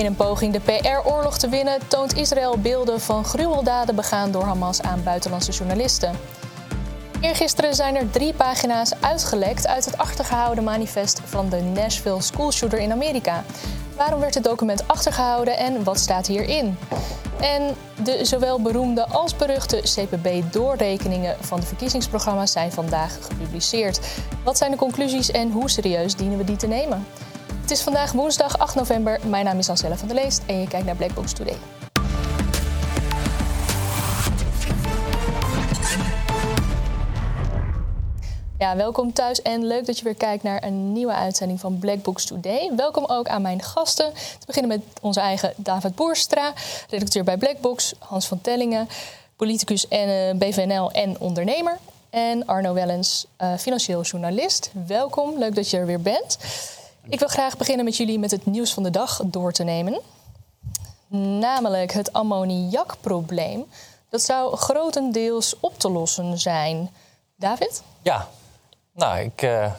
In een poging de PR-oorlog te winnen toont Israël beelden van gruweldaden begaan door Hamas aan buitenlandse journalisten. Eergisteren zijn er drie pagina's uitgelekt uit het achtergehouden manifest van de Nashville schoolshooter in Amerika. Waarom werd het document achtergehouden en wat staat hierin? En de zowel beroemde als beruchte CPB-doorrekeningen van de verkiezingsprogramma's zijn vandaag gepubliceerd. Wat zijn de conclusies en hoe serieus dienen we die te nemen? Het is vandaag woensdag 8 november. Mijn naam is Ancella van der Leest en je kijkt naar Blackbox Today. Ja, welkom thuis en leuk dat je weer kijkt naar een nieuwe uitzending van Black Books Today. Welkom ook aan mijn gasten. Te beginnen met onze eigen David Boerstra, redacteur bij Blackbox, Hans van Tellingen, politicus en uh, BVNL en ondernemer. En Arno Wellens, uh, financieel journalist. Welkom, leuk dat je er weer bent. Ik wil graag beginnen met jullie met het nieuws van de dag door te nemen. Namelijk het ammoniakprobleem. Dat zou grotendeels op te lossen zijn. David? Ja, nou, ik uh,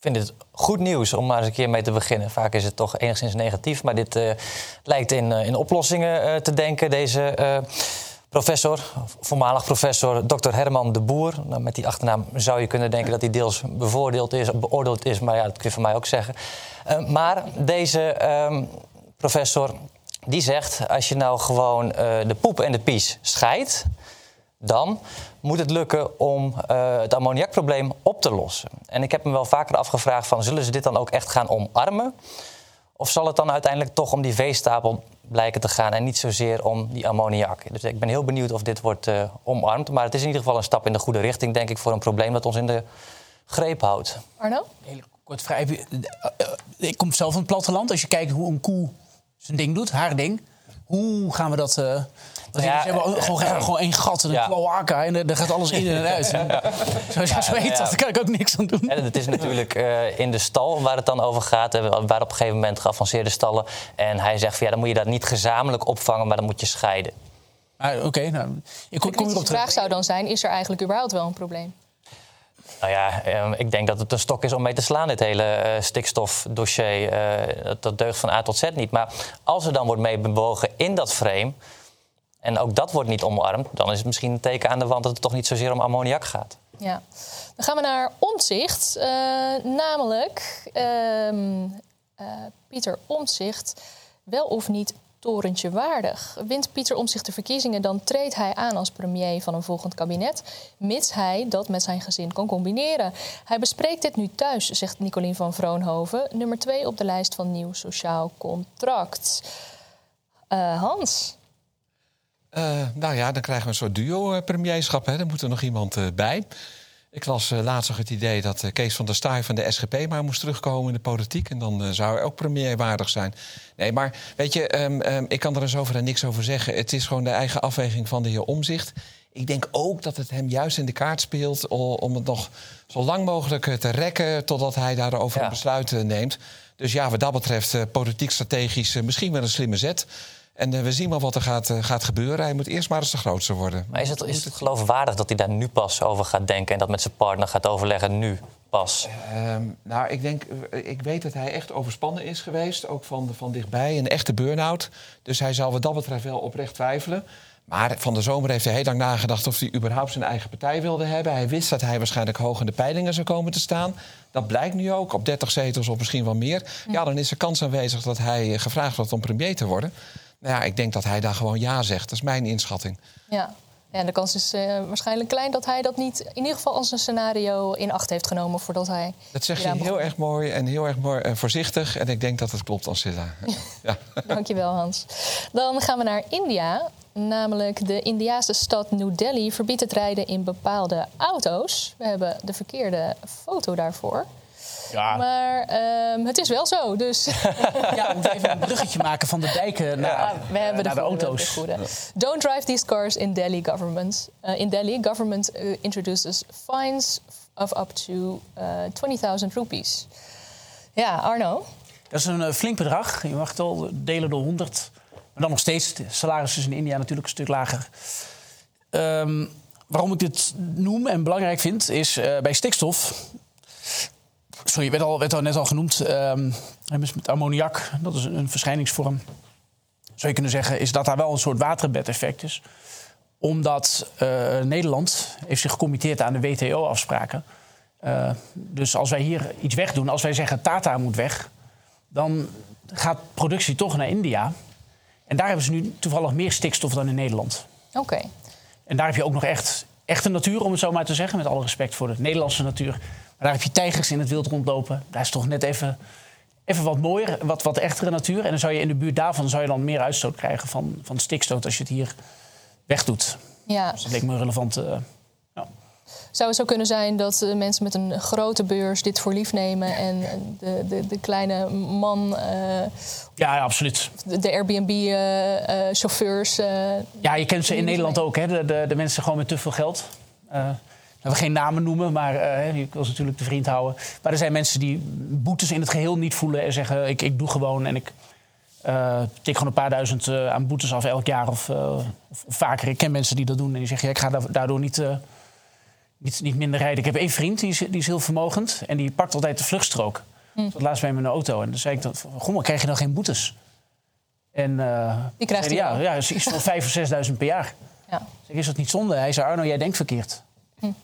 vind het goed nieuws om maar eens een keer mee te beginnen. Vaak is het toch enigszins negatief, maar dit uh, lijkt in, uh, in oplossingen te denken. Deze professor, voormalig professor Dr. Herman de Boer. Nou, met die achternaam zou je kunnen denken dat hij deels bevoordeeld is, beoordeeld is, maar ja, dat kun je van mij ook zeggen. maar deze um, professor die zegt: als je nou gewoon de poep en de pies scheidt dan moet het lukken om uh, het ammoniakprobleem op te lossen. En ik heb me wel vaker afgevraagd van zullen ze dit dan ook echt gaan omarmen? Of zal het dan uiteindelijk toch om die veestapel blijken te gaan en niet zozeer om die ammoniak? Dus ik ben heel benieuwd of dit wordt uh, omarmd. Maar het is in ieder geval een stap in de goede richting, denk ik, voor een probleem dat ons in de greep houdt. Arno? Heel kort vrij. Ik kom zelf van het platteland. Als je kijkt hoe een koe zijn ding doet, haar ding. Hoe gaan we dat... Uh, dus ja, ze hebben gewoon, gewoon één gat en een ja. cloaca en er gaat alles in en uit. Zoals je zo weet, daar kan ik ook niks aan doen. En het is natuurlijk uh, in de stal waar het dan over gaat. Waar op een gegeven moment geavanceerde stallen. En hij zegt van ja, dan moet je dat niet gezamenlijk opvangen, maar dan moet je scheiden. Ah, Oké, okay, nou, ik kom, kom erop De vraag zou dan zijn, is er eigenlijk überhaupt wel een probleem? Nou ja, uh, ik denk dat het een stok is om mee te slaan, dit hele stikstofdossier. Dat, dat deugt van A tot Z niet. Maar als er dan wordt mee bewogen in dat frame en ook dat wordt niet omarmd, dan is het misschien een teken aan de wand dat het toch niet zozeer om ammoniak gaat. Ja, dan gaan we naar omzicht. Uh, namelijk uh, uh, Pieter Omzicht wel of niet torentje waardig. Wint Pieter Omzicht de verkiezingen, dan treedt hij aan als premier van een volgend kabinet, mits hij dat met zijn gezin kan combineren. Hij bespreekt dit nu thuis, zegt Nicolien van Vroonhoven, nummer twee op de lijst van nieuw sociaal contract. Uh, Hans, uh, nou ja, dan krijgen we een soort duo-premierschap. Er moet er nog iemand uh, bij. Ik las uh, laatst nog het idee dat Kees van der Staaij van de SGP maar moest terugkomen in de politiek. En dan zou hij ook premier waardig zijn. Nee, maar weet je, um, um, ik kan er eens over en niks over zeggen. Het is gewoon de eigen afweging van de heer Omzicht. Ik denk ook dat het hem juist in de kaart speelt om het nog zo lang mogelijk te rekken totdat hij daarover ja. een besluit neemt. Dus ja, wat dat betreft, politiek strategisch misschien wel een slimme zet. En uh, we zien wel wat er gaat, uh, gaat gebeuren. Hij moet eerst maar eens de grootste worden. Maar is het, is het geloofwaardig dat hij daar nu pas over gaat denken... en dat met zijn partner gaat overleggen nu pas? Uh, nou, ik denk... Ik weet dat hij echt overspannen is geweest. Ook van, van dichtbij. Een echte burn-out. Dus hij zal wat dat betreft wel oprecht twijfelen. Maar van de zomer heeft hij heel lang nagedacht... of hij überhaupt zijn eigen partij wilde hebben. Hij wist dat hij waarschijnlijk hoog in de peilingen zou komen te staan. Dat blijkt nu ook. Op 30 zetels of misschien wel meer. Ja, dan is er kans aanwezig dat hij gevraagd wordt om premier te worden... Nou ja, ik denk dat hij daar gewoon ja zegt. Dat is mijn inschatting. Ja. Ja, de kans is uh, waarschijnlijk klein dat hij dat niet in ieder geval als een scenario in acht heeft genomen voordat hij. Dat zeg je heel erg mooi en heel erg mooi en voorzichtig. En ik denk dat het klopt, Ansilla. ja. Dankjewel, Hans. Dan gaan we naar India. Namelijk de Indiaanse stad New Delhi verbiedt het rijden in bepaalde auto's. We hebben de verkeerde foto daarvoor. Ja. Maar um, het is wel zo, dus... ja, we moeten even een bruggetje maken van de dijken naar, ja, we hebben naar de, goede, auto's. De. Don't drive these cars in Delhi government. Uh, in Delhi, government uh, introduces fines of up to uh, 20.000 rupees. Ja, Arno? Dat is een flink bedrag. Je mag het al delen door 100. Maar dan nog steeds, de salaris is in India natuurlijk een stuk lager. Um, waarom ik dit noem en belangrijk vind, is uh, bij stikstof sorry, werd al, werd al net al genoemd. Um, met ammoniak, dat is een verschijningsvorm. zou je kunnen zeggen, is dat daar wel een soort waterbedeffect is. Omdat uh, Nederland heeft zich gecommitteerd aan de WTO-afspraken. Uh, dus als wij hier iets wegdoen, als wij zeggen Tata moet weg, dan gaat productie toch naar India. En daar hebben ze nu toevallig meer stikstof dan in Nederland. Oké. En daar heb je ook nog echt echte natuur, om het zo maar te zeggen. Met alle respect voor de Nederlandse natuur. Daar heb je tijgers in het wild rondlopen. Daar is toch net even, even wat mooier, wat, wat echtere natuur. En dan zou je in de buurt daarvan zou je dan meer uitstoot krijgen van, van stikstoot als je het hier wegdoet. Ja. Dus dat leek me relevant. Uh, zou het zo kunnen zijn dat uh, mensen met een grote beurs dit voor lief nemen en de, de, de kleine man. Uh, ja, ja, absoluut. De, de Airbnb-chauffeurs. ja, je kent ze in Nederland ook, hè? De, de, de, mensen gewoon met te veel geld. Dat we geen namen noemen, maar ik wil ze natuurlijk de vriend houden. Maar er zijn mensen die boetes in het geheel niet voelen en zeggen: ik, ik doe gewoon en ik. tik gewoon een paar duizend aan boetes af elk jaar of, of, of, vaker. Ik ken mensen die dat doen en die zeggen: ja, ik ga daardoor niet niet, niet minder rijden. Ik heb één vriend, die is, die is heel vermogend. En die pakt altijd de vluchtstrook. Hm. Dat laatst bij mijn auto. En dan zei ik, dat, goh, maar krijg je dan geen boetes? En uh, die krijgt hij ja, ja, iets van 5.000 of 6.000 per jaar. Ja. Zeg, is dat niet zonde? Hij zei, Arno, jij denkt verkeerd.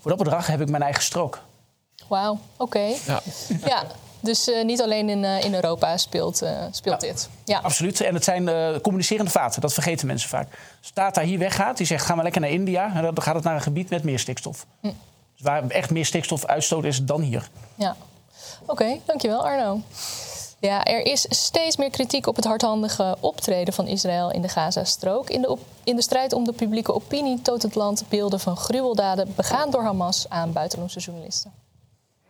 Voor dat bedrag heb ik mijn eigen strook. Wauw, oké. Ja. ja. Dus uh, niet alleen in, uh, in Europa speelt, uh, speelt ja, dit. Ja. Absoluut. En het zijn communicerende vaten. Dat vergeten mensen vaak. Als Tata hier weggaat, die zegt... ga maar lekker naar India. En dan gaat het naar een gebied met meer stikstof. Hm. Dus waar echt meer stikstof uitstoot is dan hier. Ja. Oké, okay, dankjewel Arno. Ja, er is steeds meer kritiek op het hardhandige optreden van Israël in de Gazastrook. In de, in de strijd om de publieke opinie toont het land beelden van gruweldaden begaan door Hamas aan buitenlandse journalisten.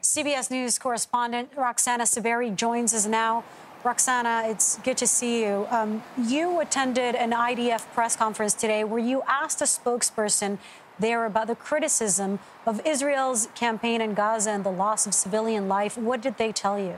CBS News correspondent Roxana Saberi joins us now. Roxana, it's good to see you. Um, you attended an IDF press conference today where you asked a spokesperson there about the criticism of Israel's campaign in Gaza and the loss of civilian life. What did they tell you?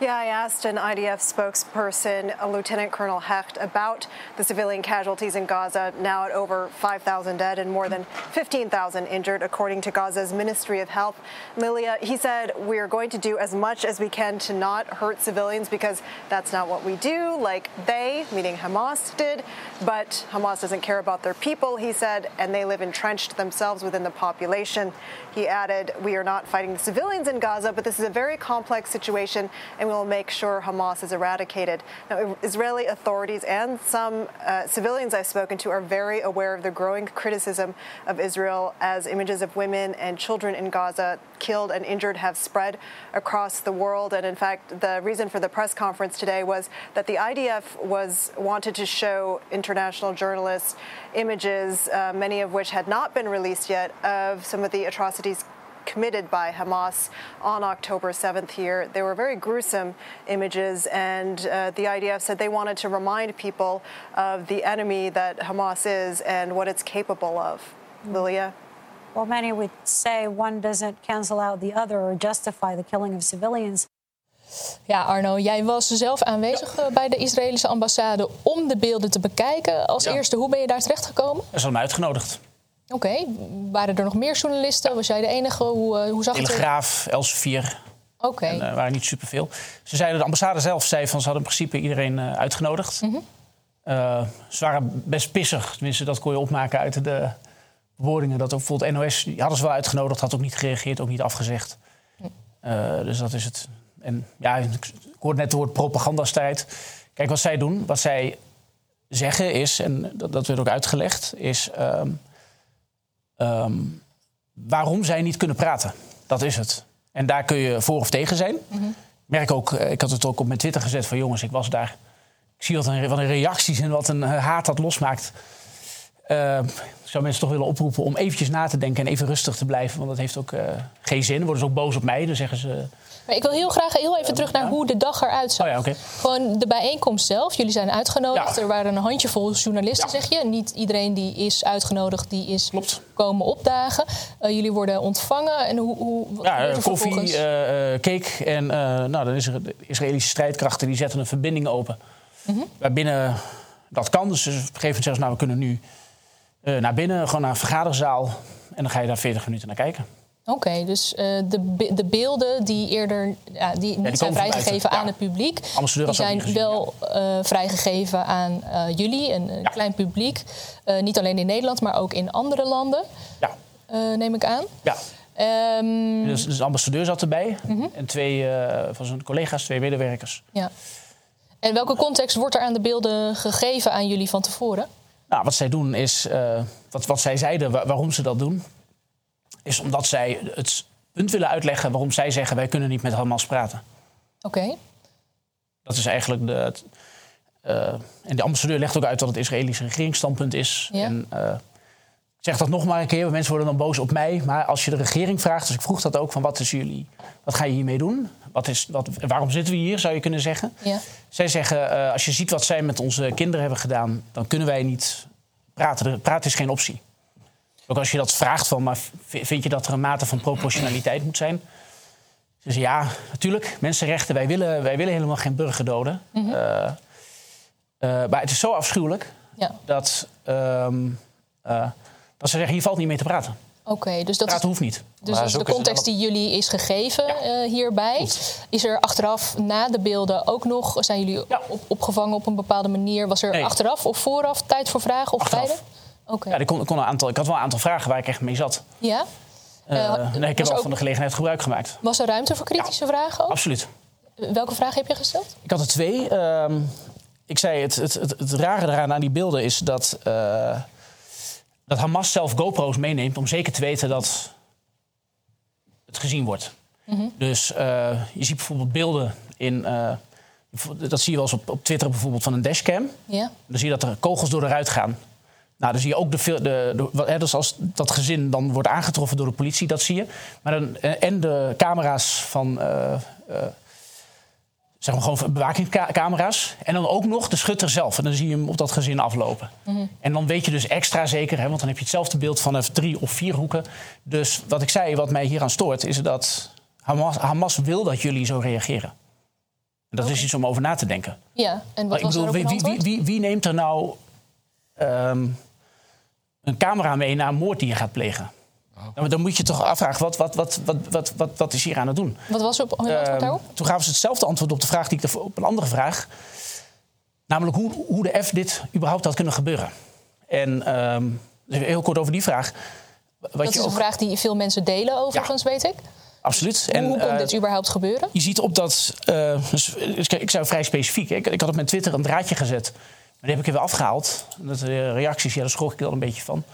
Yeah, I asked an IDF spokesperson, Lieutenant Colonel Hecht, about the civilian casualties in Gaza, now at over 5,000 dead and more than 15,000 injured, according to Gaza's Ministry of Health. Lilia, he said, We are going to do as much as we can to not hurt civilians because that's not what we do, like they, meaning Hamas, did. But Hamas doesn't care about their people, he said, and they live entrenched themselves within the population. He added, We are not fighting the civilians in Gaza, but this is a very complex situation and will make sure Hamas is eradicated. Now, Israeli authorities and some uh, civilians I've spoken to are very aware of the growing criticism of Israel as images of women and children in Gaza killed and injured have spread across the world. And in fact, the reason for the press conference today was that the IDF was wanted to show international journalists images, uh, many of which had not been released yet, of some of the atrocities committed by Hamas on October 7th here. They were very gruesome images, and uh, the IDF said they wanted to remind people of the enemy that Hamas is and what it's capable of. Hmm. Lilia? Well, many would say one doesn't cancel out the other or justify the killing of civilians. Ja, Arno, jij was er zelf aanwezig ja. bij de Israëlische ambassade om de beelden te bekijken. Als ja. eerste, hoe ben je daar terecht gekomen? Ze er hadden me uitgenodigd. Oké, okay. waren er nog meer journalisten? Was jij de enige? Hoe, uh, hoe zag Telegraaf, het er? Elsevier. Oké. Okay. Er uh, waren niet superveel. Ze zeiden, de ambassade zelf zei van ze hadden in principe iedereen uh, uitgenodigd. Mm -hmm. ze waren best pissig, tenminste dat kon je opmaken uit de bewoordingen. Dat ook bijvoorbeeld NOS, die hadden ze wel uitgenodigd, had ook niet gereageerd, ook niet afgezegd. Mm. dus dat is het. En ja, ik hoorde net het woord propagandastrijd. Kijk, wat zij doen, wat zij zeggen is, en dat, dat werd ook uitgelegd, is... Um, Um, waarom zij niet kunnen praten. Dat is het. En daar kun je voor of tegen zijn. Mm -hmm. merk ook, eh, ik had het ook op mijn Twitter gezet van jongens, ik was daar. Ik zie wat een, wat een reacties en wat een eh, haat dat losmaakt. Ik zou mensen toch willen oproepen om eventjes na te denken en even rustig te blijven. Want dat heeft ook uh, geen zin. Dan worden ze ook boos op mij. Dan zeggen ze. Maar ik wil heel graag heel even terug naar hoe de dag eruit zag. Oh ja, okay. Gewoon de bijeenkomst zelf. Jullie zijn uitgenodigd. Ja. Er waren een handjevol journalisten, zeg je. Niet iedereen die is uitgenodigd, die is Klopt. komen opdagen. Uh, jullie worden ontvangen. En hoe, hoe ja, koffie, uh, cake. En nou, dan is er de Israëlische strijdkrachten die zetten een verbinding open. Mm -hmm. Waarbinnen dat kan. Dus op een gegeven moment zeggen ze, nou, we kunnen nu uh, naar binnen, gewoon naar een vergaderzaal. En dan ga je daar 40 minuten naar kijken. Oké, dus uh, de, de beelden die eerder ja, die niet zijn vrijgegeven aan het publiek, die zijn wel uh, vrijgegeven aan jullie, een, een klein publiek. niet alleen in Nederland, maar ook in andere landen. Ja. neem ik aan. Ja. Um, dus, dus, de ambassadeur zat erbij mm -hmm. en twee van zijn collega's, twee medewerkers. Ja. En welke context wordt er aan de beelden gegeven aan jullie van tevoren? Nou, wat zij doen is, wat, wat zij zeiden waarom ze dat doen, is omdat zij het punt willen uitleggen waarom zij zeggen wij kunnen niet met Hamas praten. Oké. Dat is eigenlijk de. Uh, en de ambassadeur legt ook uit wat het Israëlische regeringsstandpunt is. Ja. En, uh, ik zeg dat nog maar een keer, mensen worden dan boos op mij. Maar als je de regering vraagt, dus ik vroeg dat ook, van wat is jullie, wat ga je hiermee doen? Wat is, wat, waarom zitten we hier, zou je kunnen zeggen? Ja. Zij zeggen, uh, als je ziet wat zij met onze kinderen hebben gedaan, dan kunnen wij niet praten. Praten is geen optie. Ook als je dat vraagt van, maar vind je dat er een mate van proportionaliteit moet zijn? Dus ja, natuurlijk, mensenrechten, wij willen, wij willen helemaal geen burger doden. Mm -hmm. uh, uh, maar het is zo afschuwelijk ja. dat, um, uh, dat ze zeggen, hier valt niet mee te praten. Oké, okay, dus dat hoeft niet. Dus de context die jullie is gegeven ja. hierbij. Goed. Is er achteraf na de beelden ook nog, zijn jullie ja. op, opgevangen op een bepaalde manier? Was er nee. achteraf of vooraf tijd voor vragen of achteraf. tijden? Ja, ik, kon, kon een aantal, ik had wel een aantal vragen waar ik echt mee zat. Ja? Uh, nee, ik heb wel van de gelegenheid gebruik gemaakt. Was er ruimte voor kritische vragen ook? Absoluut. Welke vragen heb je gesteld? Ik had er twee. Uh, ik zei, het, het, het, het, rare eraan aan die beelden is dat, uh, dat Hamas zelf GoPro's meeneemt... om zeker te weten dat het gezien wordt. Mm -hmm. Dus je ziet bijvoorbeeld beelden in... dat zie je wel eens op, op Twitter bijvoorbeeld van een dashcam. Ja. Dan zie je dat er kogels door de ruit gaan. Nou, dan zie je ook de, de, de, dus als dat gezin dan wordt aangetroffen door de politie, dat zie je. Maar dan, eh, en de camera's van. Uh, zeg maar gewoon bewakingscamera's. En dan ook nog de schutter zelf. En dan zie je hem op dat gezin aflopen. Mm -hmm. En dan weet je dus extra zeker, hè, want dan heb je hetzelfde beeld vanaf drie of vier hoeken. Dus wat ik zei, wat mij hier aan stoort, is dat Hamas, Hamas wil dat jullie zo reageren. En dat okay. is iets om over na te denken. Ja, en wat was bedoel, wie, wie, wie, wie, neemt er nou. Um, een camera mee naar een moord die je gaat plegen. Oh. Dan moet je toch afvragen, wat, wat, wat, wat, wat, wat, wat is hier aan het doen? Wat was op, uh, Toen gaven ze hetzelfde antwoord op de vraag die ik op een andere vraag. Namelijk hoe, hoe de F dit überhaupt had kunnen gebeuren. En um, heel kort over die vraag. Wat dat is een vraag die veel mensen delen overigens, ja. weet ik. Absoluut. Hoe, en, hoe kon uh, dit überhaupt gebeuren? Je ziet op dat... Uh, ik zou vrij specifiek... Ik, ik had op mijn Twitter een draadje gezet maar die heb ik weer afgehaald. Dat, de reacties, ja, daar schrok ik al een beetje van.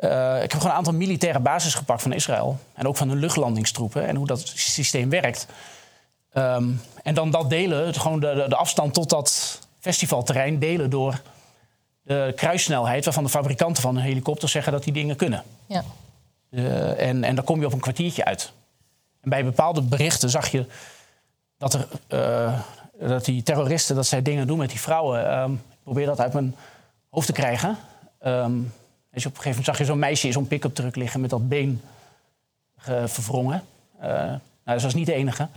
Uh, ik heb gewoon een aantal militaire bases gepakt van Israël. En ook van de luchtlandingstroepen en hoe dat systeem werkt. Um, en dan dat delen, gewoon de, de, afstand tot dat festivalterrein delen door de kruissnelheid... waarvan de fabrikanten van een helikopter zeggen dat die dingen kunnen. Ja. Uh, en, en dan kom je op een kwartiertje uit. En bij bepaalde berichten zag je dat, er, uh, dat die terroristen dat zij dingen doen met die vrouwen. Um, probeer dat uit mijn hoofd te krijgen. Um, dus op een gegeven moment zag je zo'n meisje in zo'n pick-up truck liggen met dat been verwrongen. Uh, nou, dat was niet de enige.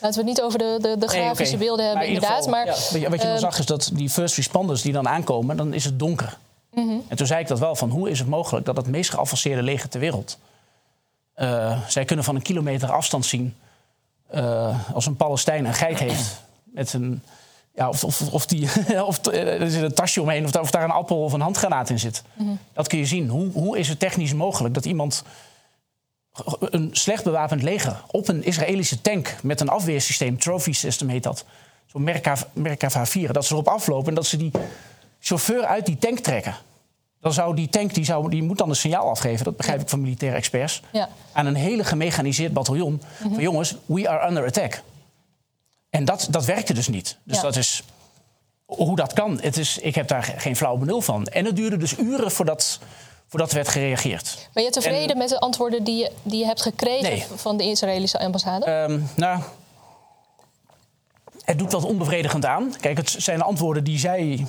Laten we het niet over de, de, de grafische nee, beelden hebben, inderdaad. Geval, maar, ja, wat je dan uh, zag is dat die first responders die dan aankomen, dan is het donker. Mm -hmm. En toen zei ik dat wel, van hoe is het mogelijk dat het meest geavanceerde leger ter wereld... Uh, zij kunnen van een kilometer afstand zien uh, als een Palestijn een geit heeft met een ja, of, of, of, die, of er zit een tasje omheen, of, of daar een appel of een handgranaat in zit. Mm -hmm. Dat kun je zien. Hoe, hoe is het technisch mogelijk dat iemand een slecht bewapend leger op een Israëlische tank met een afweersysteem, trophy system heet dat, zo'n Merkava 4, dat ze erop aflopen en dat ze die chauffeur uit die tank trekken. Dan zou die tank, die, zou, die moet dan een signaal afgeven, dat begrijp ik van militaire experts, ja. aan een hele gemechaniseerd bataljon. Mm -hmm. Van jongens, we are under attack. En dat, dat werkte dus niet. Dus dat is hoe dat kan. Het is, ik heb daar geen flauw benul van. En het duurde dus uren voordat, voordat werd gereageerd. Ben je tevreden en, met de antwoorden die je, die je hebt gekregen nee. van de Israëlische ambassade? Um, nou, het doet wat onbevredigend aan. Kijk, het zijn antwoorden die zij.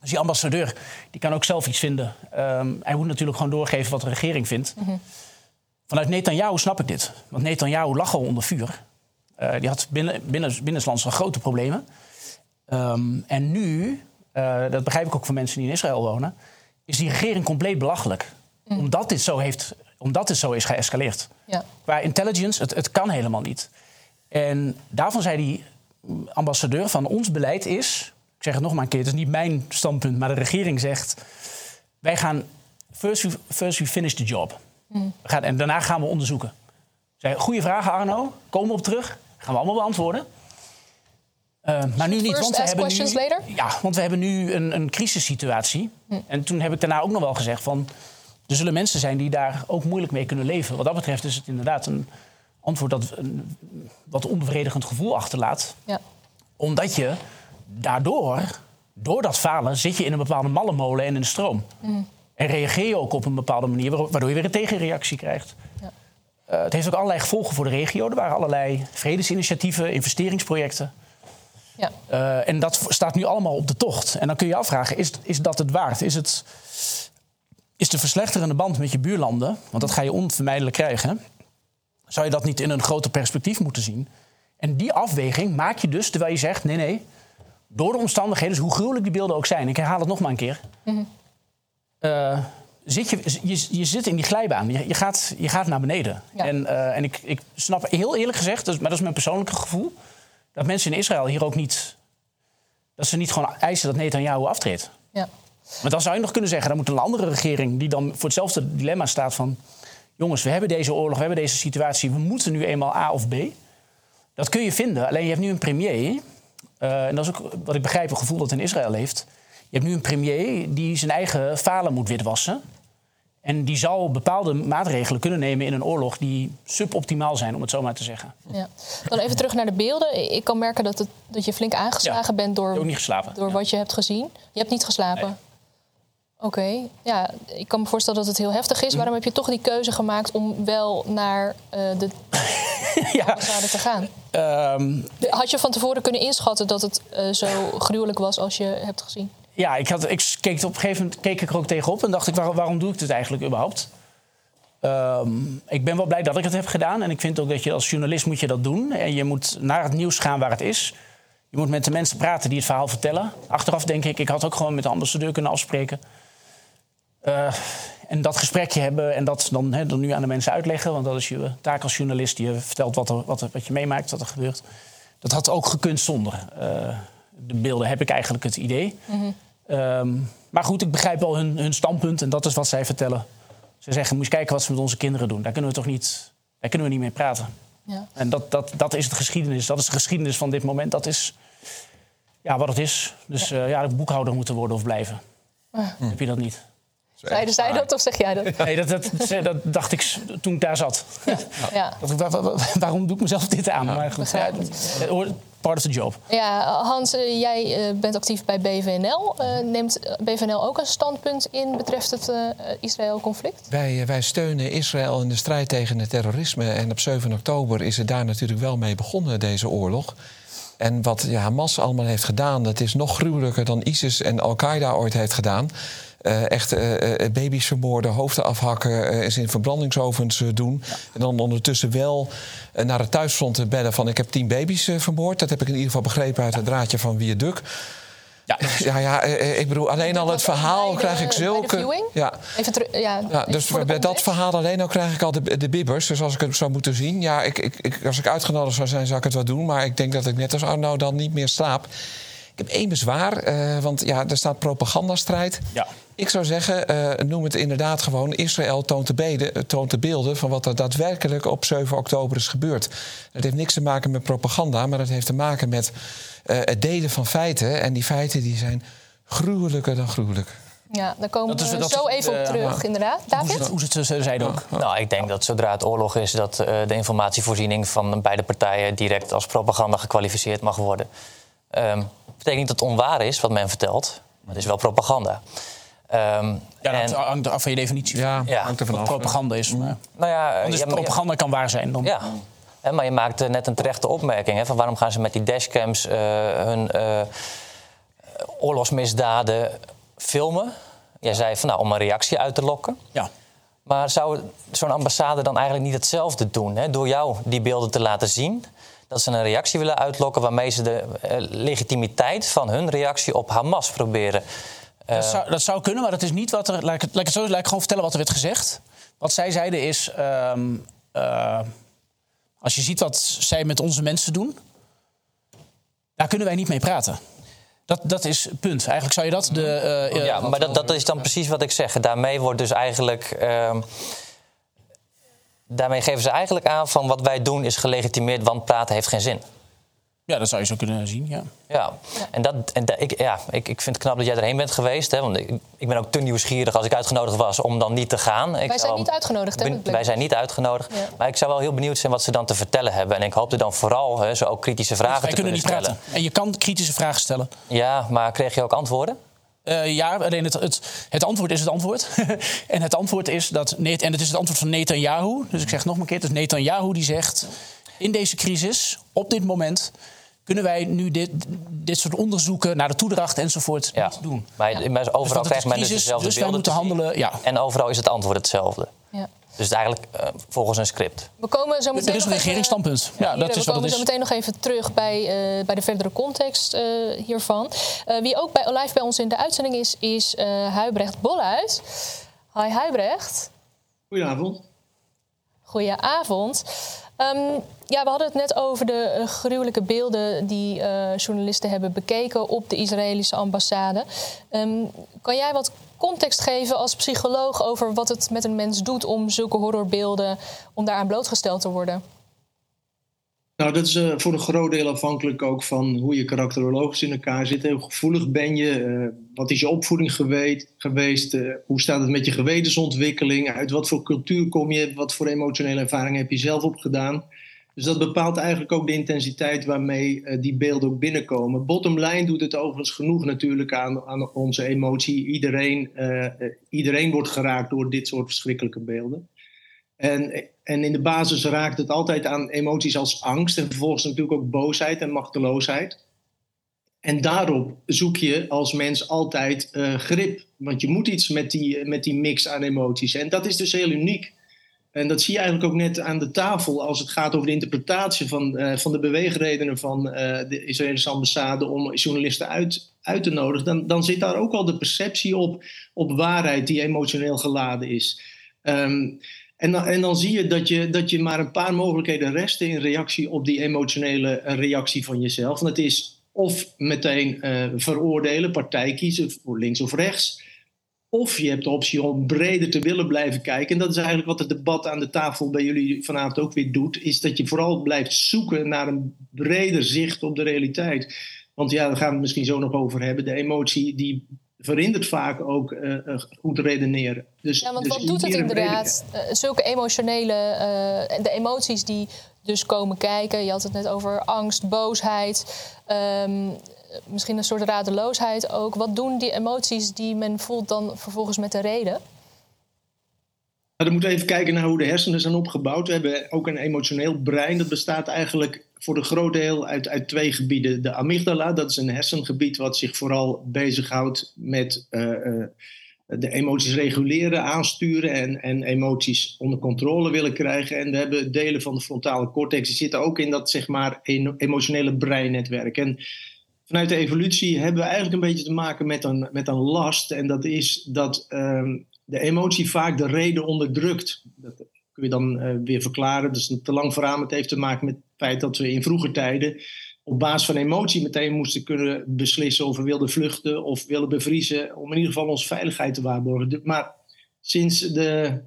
Dus die ambassadeur die kan ook zelf iets vinden. Um, hij moet natuurlijk gewoon doorgeven wat de regering vindt. Mm -hmm. Vanuit Netanyahu snap ik dit. Want Netanyahu lag al onder vuur. Uh, die had binnen, binnen, binnenlands grote problemen. Um, en nu, uh, dat begrijp ik ook van mensen die in Israël wonen, is die regering compleet belachelijk. Mm. Omdat, dit zo heeft, omdat dit zo is geëscaleerd. Ja. Qua intelligence, het, het kan helemaal niet. En daarvan zei die ambassadeur van ons beleid is... Ik zeg het nog maar een keer, het is niet mijn standpunt, maar de regering zegt... wij gaan first we, first we finish the job. We gaan, en daarna gaan we onderzoeken. Zei, goede vragen Arno, komen we op terug. Gaan we allemaal beantwoorden. Eh, maar nu niet, want we hebben nu, later? ja, want we hebben nu een, een crisissituatie. En toen heb ik daarna ook nog wel gezegd van... er zullen mensen zijn die daar ook moeilijk mee kunnen leven. Wat dat betreft is het inderdaad een antwoord dat een wat onbevredigend gevoel achterlaat. Ja. Omdat je daardoor, door dat falen... zit je in een bepaalde mallenmolen en in de stroom. En reageer je ook op een bepaalde manier... waardoor waardoor je weer een tegenreactie krijgt. Ja. Eh, het heeft ook allerlei gevolgen voor de regio. Er waren allerlei vredesinitiatieven, investeringsprojecten... Ja. Uh, en dat staat nu allemaal op de tocht. En dan kun je je afvragen, is, is dat het waard? Is, het, is de verslechterende band met je buurlanden... want dat ga je onvermijdelijk krijgen... zou je dat niet in een groter perspectief moeten zien? En die afweging maak je dus terwijl je zegt... nee, nee, door de omstandigheden, dus hoe gruwelijk die beelden ook zijn... ik herhaal het nog maar een keer... Uh, zit je, je, je zit in die glijbaan. Je, je, gaat, je gaat naar beneden. Ja. En, uh, en ik, ik snap heel eerlijk gezegd, dus, maar dat is mijn persoonlijke gevoel dat mensen in Israël hier ook niet. dat ze niet gewoon eisen dat Netanyahu aftreedt. Ja. Maar dan zou je nog kunnen zeggen: dan moet een andere regering. die dan voor hetzelfde dilemma staat van. jongens, we hebben deze oorlog, we hebben deze situatie. we moeten nu eenmaal A of B. Dat kun je vinden. Alleen je hebt nu een premier. Uh, en dat is ook wat ik begrijp, een gevoel dat in Israël heeft. Je hebt nu een premier die zijn eigen falen moet witwassen. En die zal bepaalde maatregelen kunnen nemen in een oorlog die suboptimaal zijn, om het zo maar te zeggen. Ja. Dan even terug naar de beelden. Ik kan merken dat, het, dat je flink aangeslagen Ja. bent door, niet door Ja. wat je hebt gezien. Je hebt niet geslapen. Oké, ja, ik kan me voorstellen dat het heel heftig is. Waarom heb je toch die keuze gemaakt om wel naar eh, de ja. ambassade te gaan? Ehm, Had je van tevoren kunnen inschatten dat het eh, zo gruwelijk was als je hebt gezien? Ja, ik, had, ik keek op een gegeven moment keek ik er ook tegenop en dacht ik, waar- waarom doe ik dit eigenlijk überhaupt? Ehm, ik ben wel blij dat ik het heb gedaan. En ik vind ook dat je als journalist moet je dat doen. En je moet naar het nieuws gaan waar het is. Je moet met de mensen praten die het verhaal vertellen. Achteraf denk ik, ik had ook gewoon met de ambassadeur kunnen afspreken. Eh, en dat gesprekje hebben en dat dan, dan nu aan de mensen uitleggen. Want dat is je taak als journalist. Je vertelt wat, er, wat, wat je meemaakt, wat er gebeurt. Dat had ook gekund zonder. eh, de beelden heb ik eigenlijk het idee. Ehm, maar goed, ik begrijp wel hun, hun standpunt en dat is wat zij vertellen. Ze zeggen, moet je kijken wat ze met onze kinderen doen. Daar kunnen we toch niet, daar kunnen we niet mee praten. Ja. En dat, dat, dat is het geschiedenis. Dat is de geschiedenis van dit moment. Dat is ja, wat het is. Dus ja, ja de boekhouder moeten worden of blijven. Heb je dat niet? Zeiden zij dat of zeg jij dat? Nee, dat, dat, dat dacht ik toen ik daar zat. Ja. Dat waarom doe ik mezelf dit aan? Maar goed, ja, het hoort- part of the job. Ja, Hans, eh, jij eh, bent actief bij BVNL. Eh, neemt BVNL ook een standpunt in betreft het eh, Israël-conflict? Wij, eh, wij steunen Israël in de strijd tegen het terrorisme. En op 7 oktober is het daar natuurlijk wel mee begonnen, deze oorlog. En wat ja, Hamas allemaal heeft gedaan, dat is nog gruwelijker dan ISIS en Al-Qaeda ooit heeft gedaan. Eh, echt eh, eh, baby's vermoorden, hoofden afhakken, ze in verbrandingsovens doen. En dan ondertussen wel naar het thuisfront te bellen van... ik heb tien baby's vermoord. Dat heb ik in ieder geval begrepen uit het draadje van Wierduk. Ja, Ja, ja, eh, ik bedoel, alleen al het verhaal de- krijg ik zulke... Ja, Even terug. Ja, ja, dus bij dat context. verhaal alleen al krijg ik al de, de bibbers. Dus als ik het zou moeten zien, ja, ik, ik, ik, als ik uitgenodigd zou zijn, zou ik het wel doen. Maar ik denk dat ik net als Arno dan niet meer slaap. Ik heb één bezwaar, want ja, er staat propagandastrijd. Ja. Ik zou zeggen, eh, noem het inderdaad gewoon... Israël toont de, beden, eh, toont de beelden van wat er daadwerkelijk op 7 oktober is gebeurd. Het heeft niks te maken met propaganda, maar het heeft te maken met eh, het delen van feiten. En die feiten die zijn gruwelijker dan gruwelijk. Ja, daar komen Dat is- we is zo even op terug, inderdaad. David? hoe ze het zeiden ook. Nou, ik denk dat zodra het oorlog is, dat eh, de informatievoorziening van beide partijen direct als propaganda gekwalificeerd mag worden. Ehm betekent niet dat het onwaar is wat men vertelt, maar het is wel propaganda. Ehm, Ja, en- dat hangt af van je definitie. Ja, Ja. hangt er Wat vanaf. propaganda is. Maar, nou ja, dus ja, maar- propaganda kan waar zijn. Dan, Ja, Hè, maar je maakt eh, net een terechte opmerking. Hè, van waarom gaan ze met die dashcams eh, hun eh, oorlogsmisdaden filmen? Jij zei van nou, om een reactie uit te lokken. ja. Maar zou zo'n ambassade dan eigenlijk niet hetzelfde doen? Hè? Door jou die beelden te laten zien. Dat ze een reactie willen uitlokken waarmee ze de legitimiteit van hun reactie op Hamas proberen. Dat zou, dat zou kunnen, maar dat is niet wat er. Laat ik laat zo laat ik gewoon vertellen wat er werd gezegd. Wat zij zeiden is. ehm, eh, als je ziet wat zij met onze mensen doen, daar kunnen wij niet mee praten. Dat, dat is punt. Eigenlijk zou je dat. De, eh, Ja, eh, maar dat, dat is dan precies wat ik zeg. Daarmee wordt dus eigenlijk. ehm, daarmee geven ze eigenlijk aan van wat wij doen is gelegitimeerd, want praten heeft geen zin. Ja, dat zou je zo kunnen zien. Ja. Ja, en, dat, en dat- ik, ja, ik, ik vind het knap dat jij erheen bent geweest. Hè, want ik, ik ben ook te nieuwsgierig als ik uitgenodigd was om dan niet te gaan. Ik Wij zijn niet uitgenodigd, hè, ben-. Wij zijn niet uitgenodigd. Ja. Maar ik zou wel heel benieuwd zijn wat ze dan te vertellen hebben. En ik hoopte dan vooral hè, zo ook kritische vragen Wij te kunnen kunnen niet stellen. praten. En je kan kritische vragen stellen. Ja, maar kreeg je ook antwoorden? Eh, ja, alleen het, het, het antwoord is het antwoord. en het antwoord is dat. En het is het antwoord van Netanyahu. Dus ik zeg nog een keer: het is Netanyahu die zegt. In deze crisis, op dit moment. kunnen wij nu dit, dit soort onderzoeken naar de toedracht enzovoort Ja. niet doen. Maar, Ja. maar Dus overal het krijgt men dus dezelfde dus wij beelden moeten handelen. Ja. En overal is het antwoord hetzelfde. Ja. Dus het eigenlijk eh, volgens een script. We komen zo meteen Er is een nog even- regeringsstandpunt. Ja, dat is we wat komen zo is. meteen nog even terug bij, eh, bij de verdere context eh, hiervan. Eh, wie ook bij, live bij ons in de uitzending is, is eh Huibrecht Bolhuis. Hi Huibrecht. Goedenavond. Goedenavond. Ehm, ja, we hadden het net over de eh, gruwelijke beelden die eh, journalisten hebben bekeken op de Israëlische ambassade. Ehm, kan jij wat context geven als psycholoog over wat het met een mens doet om zulke horrorbeelden, om daaraan blootgesteld te worden? Nou, dat is eh, voor een groot deel afhankelijk ook van hoe je karakterologisch in elkaar zit. Hoe gevoelig ben je? eh, wat is je opvoeding geweest? geweest eh, hoe staat het met je gewetensontwikkeling? Uit wat voor cultuur kom je? Wat voor emotionele ervaring heb je zelf opgedaan? Dus dat bepaalt eigenlijk ook de intensiteit waarmee die beelden ook binnenkomen. Bottom line doet het overigens genoeg natuurlijk aan, aan onze emotie. Iedereen, iedereen wordt geraakt door dit soort verschrikkelijke beelden. En, en in de basis raakt het altijd aan emoties als angst en vervolgens natuurlijk ook boosheid en machteloosheid. En daarop zoek je als mens altijd eh, grip. Want je moet iets met die, met die mix aan emoties. En dat is dus heel uniek. En dat zie je eigenlijk ook net aan de tafel als het gaat over de interpretatie van, eh, van de beweegredenen van eh, de Israëlische ambassade om journalisten uit, uit te nodigen. Dan, dan zit daar ook al de perceptie op, op waarheid die emotioneel geladen is. Ehm, en dan, dan zie je dat, je dat je maar een paar mogelijkheden resten in reactie op die emotionele eh, reactie van jezelf. En dat is of meteen eh, veroordelen, partij kiezen voor links of rechts. Of je hebt de optie om breder te willen blijven kijken. En dat is eigenlijk wat het debat aan de tafel bij jullie vanavond ook weer doet. Is dat je vooral blijft zoeken naar een breder zicht op de realiteit. Want ja, daar gaan we het misschien zo nog over hebben. De emotie die verhindert vaak ook eh, goed redeneren. Dus, Ja, want dus wat doet het inderdaad? Eh, zulke emotionele, de emoties die dus komen kijken. Je had het net over angst, boosheid, ehm, misschien een soort radeloosheid ook. Wat doen die emoties die men voelt dan vervolgens met de reden? Nou, dan moeten we even kijken naar hoe de hersenen zijn opgebouwd. We hebben ook een emotioneel brein. Dat bestaat eigenlijk voor een groot deel uit, uit twee gebieden. De amygdala, dat is een hersengebied wat zich vooral bezighoudt met eh, eh, de emoties reguleren, aansturen en, en emoties onder controle willen krijgen. En we hebben delen van de frontale cortex, die zitten ook in dat zeg maar emotionele breinnetwerk. En vanuit de evolutie hebben we eigenlijk een beetje te maken met een, met een last. En dat is dat ehm, de emotie vaak de reden onderdrukt. Dat kun je dan eh, weer verklaren. Is een te lang verhaal. Het heeft te maken met het feit dat we in vroege tijden op basis van emotie meteen moesten kunnen beslissen of we wilden vluchten of willen bevriezen. Om in ieder geval onze veiligheid te waarborgen. Maar sinds de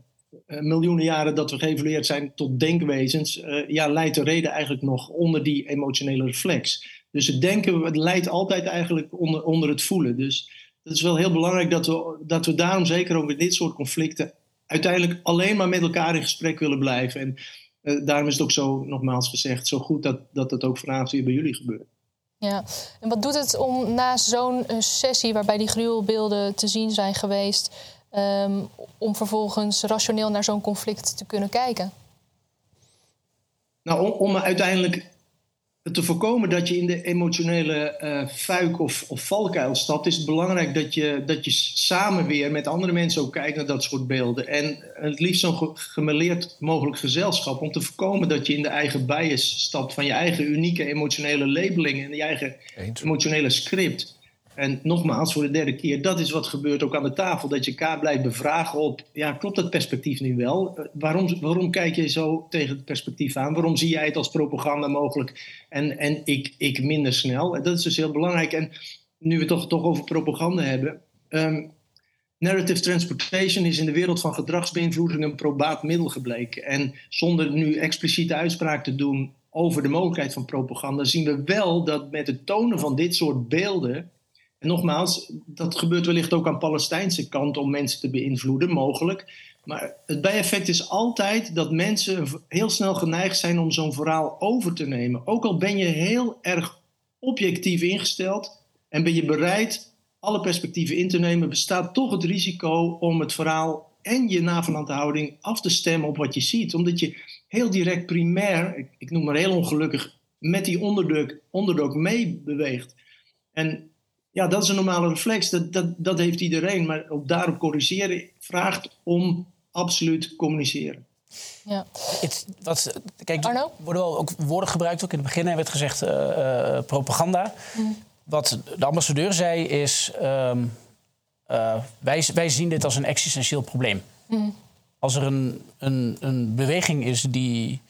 eh, miljoenen jaren dat we geëvolueerd zijn tot denkwezens, eh, ja, leidt de reden eigenlijk nog onder die emotionele reflex. Dus het denken het leidt altijd eigenlijk onder, onder het voelen. Dus het is wel heel belangrijk dat we, dat we daarom zeker ook in dit soort conflicten uiteindelijk alleen maar met elkaar in gesprek willen blijven. En eh, daarom is het ook zo, nogmaals gezegd, zo goed dat, dat het ook vanavond weer bij jullie gebeurt. Ja, en wat doet het om na zo'n eh, sessie waarbij die gruwelbeelden te zien zijn geweest, ehm, om vervolgens rationeel naar zo'n conflict te kunnen kijken? Nou, om, om uiteindelijk te voorkomen dat je in de emotionele eh fuik of, of valkuil stapt, is het belangrijk dat je, dat je samen weer met andere mensen ook kijkt naar dat soort beelden. En het liefst zo'n ge- gemêleerd mogelijk gezelschap, om te voorkomen dat je in de eigen bias stapt van je eigen unieke emotionele labeling en je eigen Eens. emotionele script. En nogmaals, voor de derde keer, dat is wat gebeurt ook aan de tafel. Dat je elkaar blijft bevragen op, ja, klopt dat perspectief nu wel? Eh, waarom, waarom kijk je zo tegen het perspectief aan? Waarom zie jij het als propaganda mogelijk en, en ik, ik minder snel? Dat is dus heel belangrijk. En nu we het toch, toch over propaganda hebben. Ehm, narrative transportation is in de wereld van gedragsbeïnvloeding een probaat middel gebleken. En zonder nu expliciete uitspraak te doen over de mogelijkheid van propaganda, zien we wel dat met het tonen van dit soort beelden. En nogmaals, dat gebeurt wellicht ook aan Palestijnse kant om mensen te beïnvloeden, mogelijk. Maar het bijeffect is altijd dat mensen heel snel geneigd zijn om zo'n verhaal over te nemen. Ook al ben je heel erg objectief ingesteld en ben je bereid alle perspectieven in te nemen, bestaat toch het risico om het verhaal en je navenanthouding af te stemmen op wat je ziet. Omdat je heel direct primair, ik, ik noem maar heel ongelukkig, met die onderdruk, onderdruk meebeweegt. En ja, dat is een normale reflex, dat, dat, dat heeft iedereen. Maar op daarop corrigeren vraagt om absoluut communiceren. Ja. Het, wat, kijk, er worden wel ook woorden gebruikt. Ook in het begin werd gezegd uh, propaganda. Mm. Wat de ambassadeur zei is... Uh, uh, wij, wij zien dit als een existentieel probleem. Mm als er een, een, een beweging is die,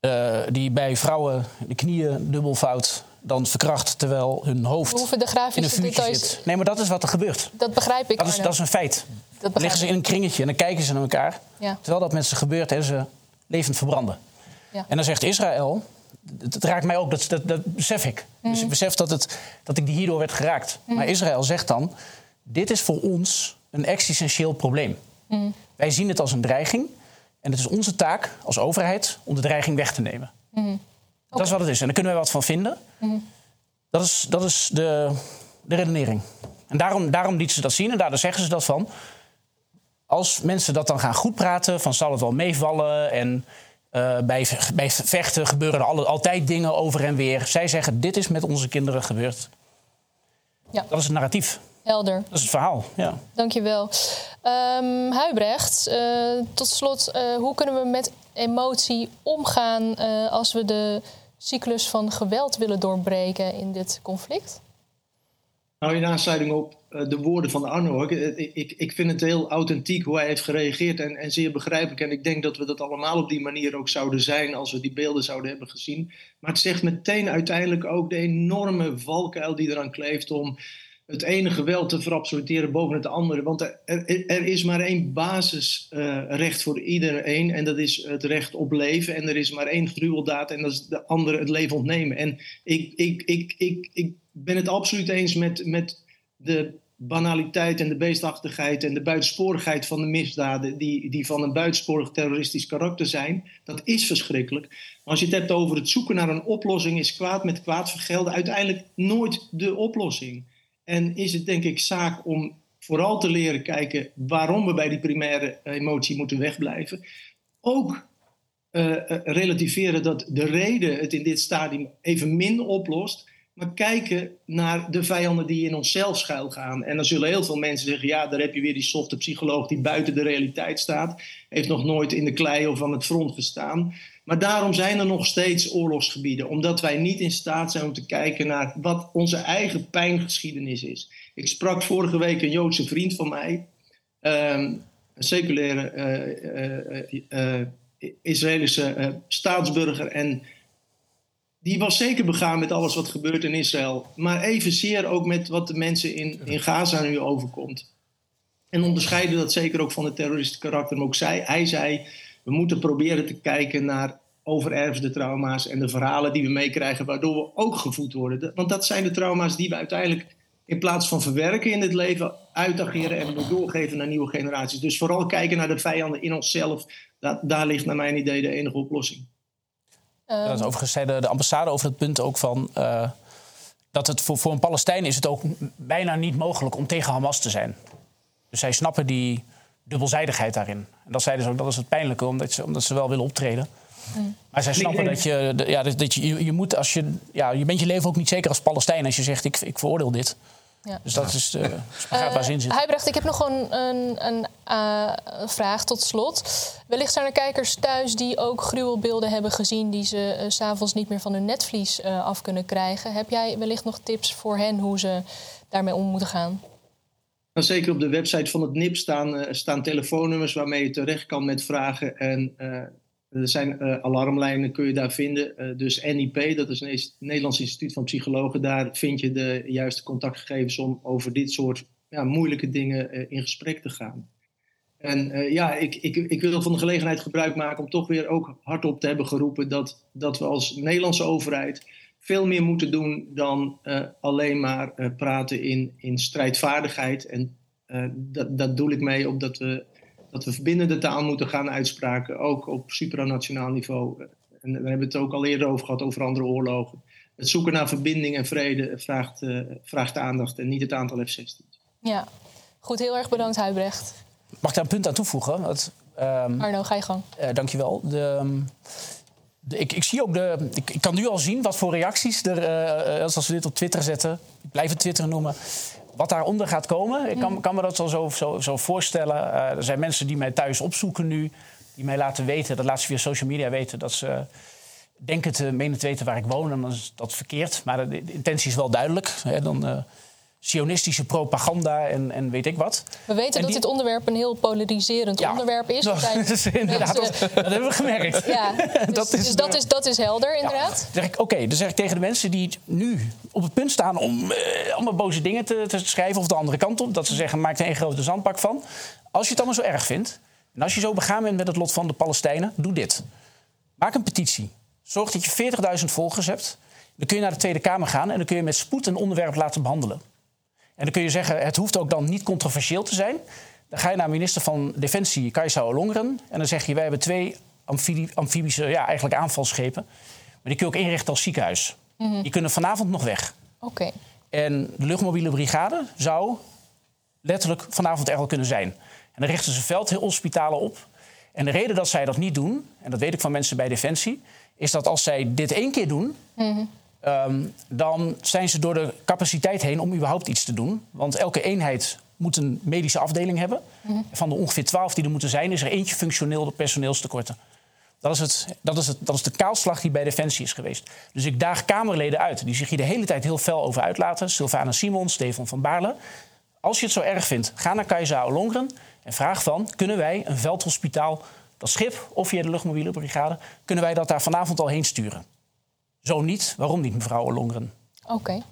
uh, die bij vrouwen de knieën dubbelvouwt dan verkracht terwijl hun hoofd de in een vuurtje zit. Nee, maar dat is wat er gebeurt. Dat begrijp ik. Dat is, dat is een feit. dan liggen ze in een kringetje en dan kijken ze naar elkaar. Ja. Terwijl dat met ze gebeurt en ze levend verbranden. Ja. En dan zegt Israël, het raakt mij ook, dat, dat, dat besef ik. Dus ik mhm. besef dat, het, dat ik hierdoor werd geraakt. Mhm. Maar Israël zegt dan, dit is voor ons een existentieel probleem. Mm. Wij zien het als een dreiging. En het is onze taak als overheid om de dreiging weg te nemen. Dat is wat het is. En daar kunnen wij wat van vinden. Mm. Dat is, dat is de, de redenering. En daarom, daarom lieten ze dat zien en daardoor zeggen ze dat van. Als mensen dat dan gaan goed praten, van zal het wel meevallen en uh, bij, bij vechten gebeuren er altijd dingen over en weer. Zij zeggen: dit is met onze kinderen gebeurd. Ja. Dat is het narratief. Helder. Dat is het verhaal, ja. Dankjewel. Um, Huibrecht, uh, tot slot, uh, hoe kunnen we met emotie omgaan als we de cyclus van geweld willen doorbreken in dit conflict? Nou, in aansluiting op de woorden van Arno, ik, ik, ik vind het heel authentiek hoe hij heeft gereageerd en, en zeer begrijpelijk. En ik denk dat we dat allemaal op die manier ook zouden zijn als we die beelden zouden hebben gezien. Maar het zegt meteen uiteindelijk ook de enorme valkuil die eraan kleeft om het ene geweld te verabsoluteren boven het andere. Want er, er is maar één basisrecht voor iedereen en dat is het recht op leven. En er is maar één gruweldaad en dat is de andere het leven ontnemen. En ik, ik, ik, ik, ik ben het absoluut eens met, met de banaliteit en de beestachtigheid en de buitensporigheid van de misdaden die, die van een buitensporig terroristisch karakter zijn. Dat is verschrikkelijk. Maar als je het hebt over het zoeken naar een oplossing, is kwaad met kwaad vergelden uiteindelijk nooit de oplossing. En is het denk ik zaak om vooral te leren kijken waarom we bij die primaire emotie moeten wegblijven. Ook uh, relativeren dat de reden het in dit stadium even min oplost. Maar kijken naar de vijanden die in onszelf schuilgaan. En dan zullen heel veel mensen zeggen: ja, daar heb je weer die softe psycholoog die buiten de realiteit staat. Heeft nog nooit in de klei of aan het front gestaan. Maar daarom zijn er nog steeds oorlogsgebieden, omdat wij niet in staat zijn om te kijken naar wat onze eigen pijngeschiedenis is. Ik sprak vorige week een Joodse vriend van mij, ehm, een seculaire uh, uh, Israëlische staatsburger. En die was zeker begaan met alles wat gebeurt in Israël, maar evenzeer ook met wat de mensen in, in Gaza nu overkomt. En onderscheiden dat zeker ook van het terroristische karakter. Maar ook zij, hij zei we moeten proberen te kijken naar overerfde trauma's en de verhalen die we meekrijgen, waardoor we ook gevoed worden. Want dat zijn de trauma's die we uiteindelijk in plaats van verwerken in het leven, uitageren en doorgeven naar nieuwe generaties. Dus vooral kijken naar de vijanden in onszelf. Dat, daar ligt naar mijn idee de enige oplossing. Ja, overigens zei de, de, ambassade over het punt ook van. Uh, dat het voor, voor een Palestijn is het ook bijna niet mogelijk om tegen Hamas te zijn. Dus zij snappen die dubbelzijdigheid daarin. En dat zeiden ze ook, dat is het pijnlijke, omdat ze, omdat ze wel willen optreden. Mm. Maar zij snappen dat je, ja, dat je, je moet als je, ja, je bent je leven ook niet zeker als Palestijn als je zegt ik, ik veroordeel dit. Ja. Dus dat is de spagaat waar zin zit. Huibrecht, ik heb nog een, een, een uh, vraag tot slot. Wellicht zijn er kijkers thuis die ook gruwelbeelden hebben gezien... die ze uh, s'avonds niet meer van hun netvlies uh, af kunnen krijgen. Heb jij wellicht nog tips voor hen hoe ze daarmee om moeten gaan? Nou, zeker op de website van het NIP staan, staan telefoonnummers waarmee je terecht kan met vragen. En er zijn alarmlijnen, kun je daar vinden. dus NIP, dat is het Nederlands Instituut van Psychologen. Daar vind je de juiste contactgegevens om over dit soort ja, moeilijke dingen in gesprek te gaan. En ja, ik, ik, ik wil van de gelegenheid gebruik maken om toch weer ook hardop te hebben geroepen dat, dat we als Nederlandse overheid veel meer moeten doen dan uh, alleen maar uh, praten in, in strijdvaardigheid. En dat, dat doe ik mee op dat we, dat we verbindende taal moeten gaan uitspraken, ook op supranationaal niveau. En we hebben het ook al eerder over gehad, over andere oorlogen. Het zoeken naar verbinding en vrede vraagt, vraagt aandacht en niet het aantal F-16. Ja, goed, heel erg bedankt Huibrecht. Mag ik daar een punt aan toevoegen? Dat, um, Arno, ga je gang. Uh, dankjewel. De, ehm, de, ik, ik, zie ook de. Ik, ik, kan nu al zien wat voor reacties er. Uh, als we dit op Twitter zetten. Ik blijf het Twitter noemen. Wat daaronder gaat komen. Ik kan, mm. kan me dat zo, zo, zo voorstellen. Uh, er zijn mensen die mij thuis opzoeken nu. Die mij laten weten. Dat laten ze via social media weten. Dat ze denken te menen te weten waar ik woon. En dan is dat verkeerd. Maar de, de intentie is wel duidelijk. Hè, dan sionistische propaganda en, en weet ik wat. We weten dat dit onderwerp een heel polariserend onderwerp is. Dat, is inderdaad, dat, dat, hebben we gemerkt. Ja, dus, dat, is dus dat, is, dat is helder, inderdaad. Ja, Oké, okay, dan zeg ik tegen de mensen die nu op het punt staan om uh, allemaal boze dingen te, te, schrijven, of de andere kant op, dat ze zeggen: maak er een grote zandpak van. Als je het allemaal zo erg vindt, en als je zo begaan bent met het lot van de Palestijnen, doe dit. Maak een petitie. Zorg dat je 40.000 volgers hebt. Dan kun je naar de Tweede Kamer gaan en dan kun je met spoed een onderwerp laten behandelen. En dan kun je zeggen, het hoeft ook dan niet controversieel te zijn. Dan ga je naar minister van Defensie, Kajsa Olongeren. En dan zeg je, wij hebben twee amfibische ja, eigenlijk aanvalschepen. Maar die kun je ook inrichten als ziekenhuis. Mhm. Die kunnen vanavond nog weg. Oké. En de luchtmobiele brigade zou letterlijk vanavond er al kunnen zijn. En dan richten ze veldhospitalen op. En de reden dat zij dat niet doen, en dat weet ik van mensen bij Defensie... is dat als zij dit één keer doen... Mhm. Um, dan zijn ze door de capaciteit heen om überhaupt iets te doen. Want elke eenheid moet een medische afdeling hebben. Mm Van de ongeveer twaalf die er moeten zijn, is er eentje functioneel de personeelstekorten. Dat is, het, dat, is het, dat is de kaalslag die bij Defensie is geweest. Dus ik daag Kamerleden uit die zich hier de hele tijd heel fel over uitlaten. Sylvana Simons, Stefan van Baarle. Als je het zo erg vindt, ga naar Kajsa Olongren en vraag van... kunnen wij een veldhospitaal, dat schip of via de luchtmobiele brigade... kunnen wij dat daar vanavond al heen sturen? Zo niet. Waarom niet, mevrouw Longren? Oké.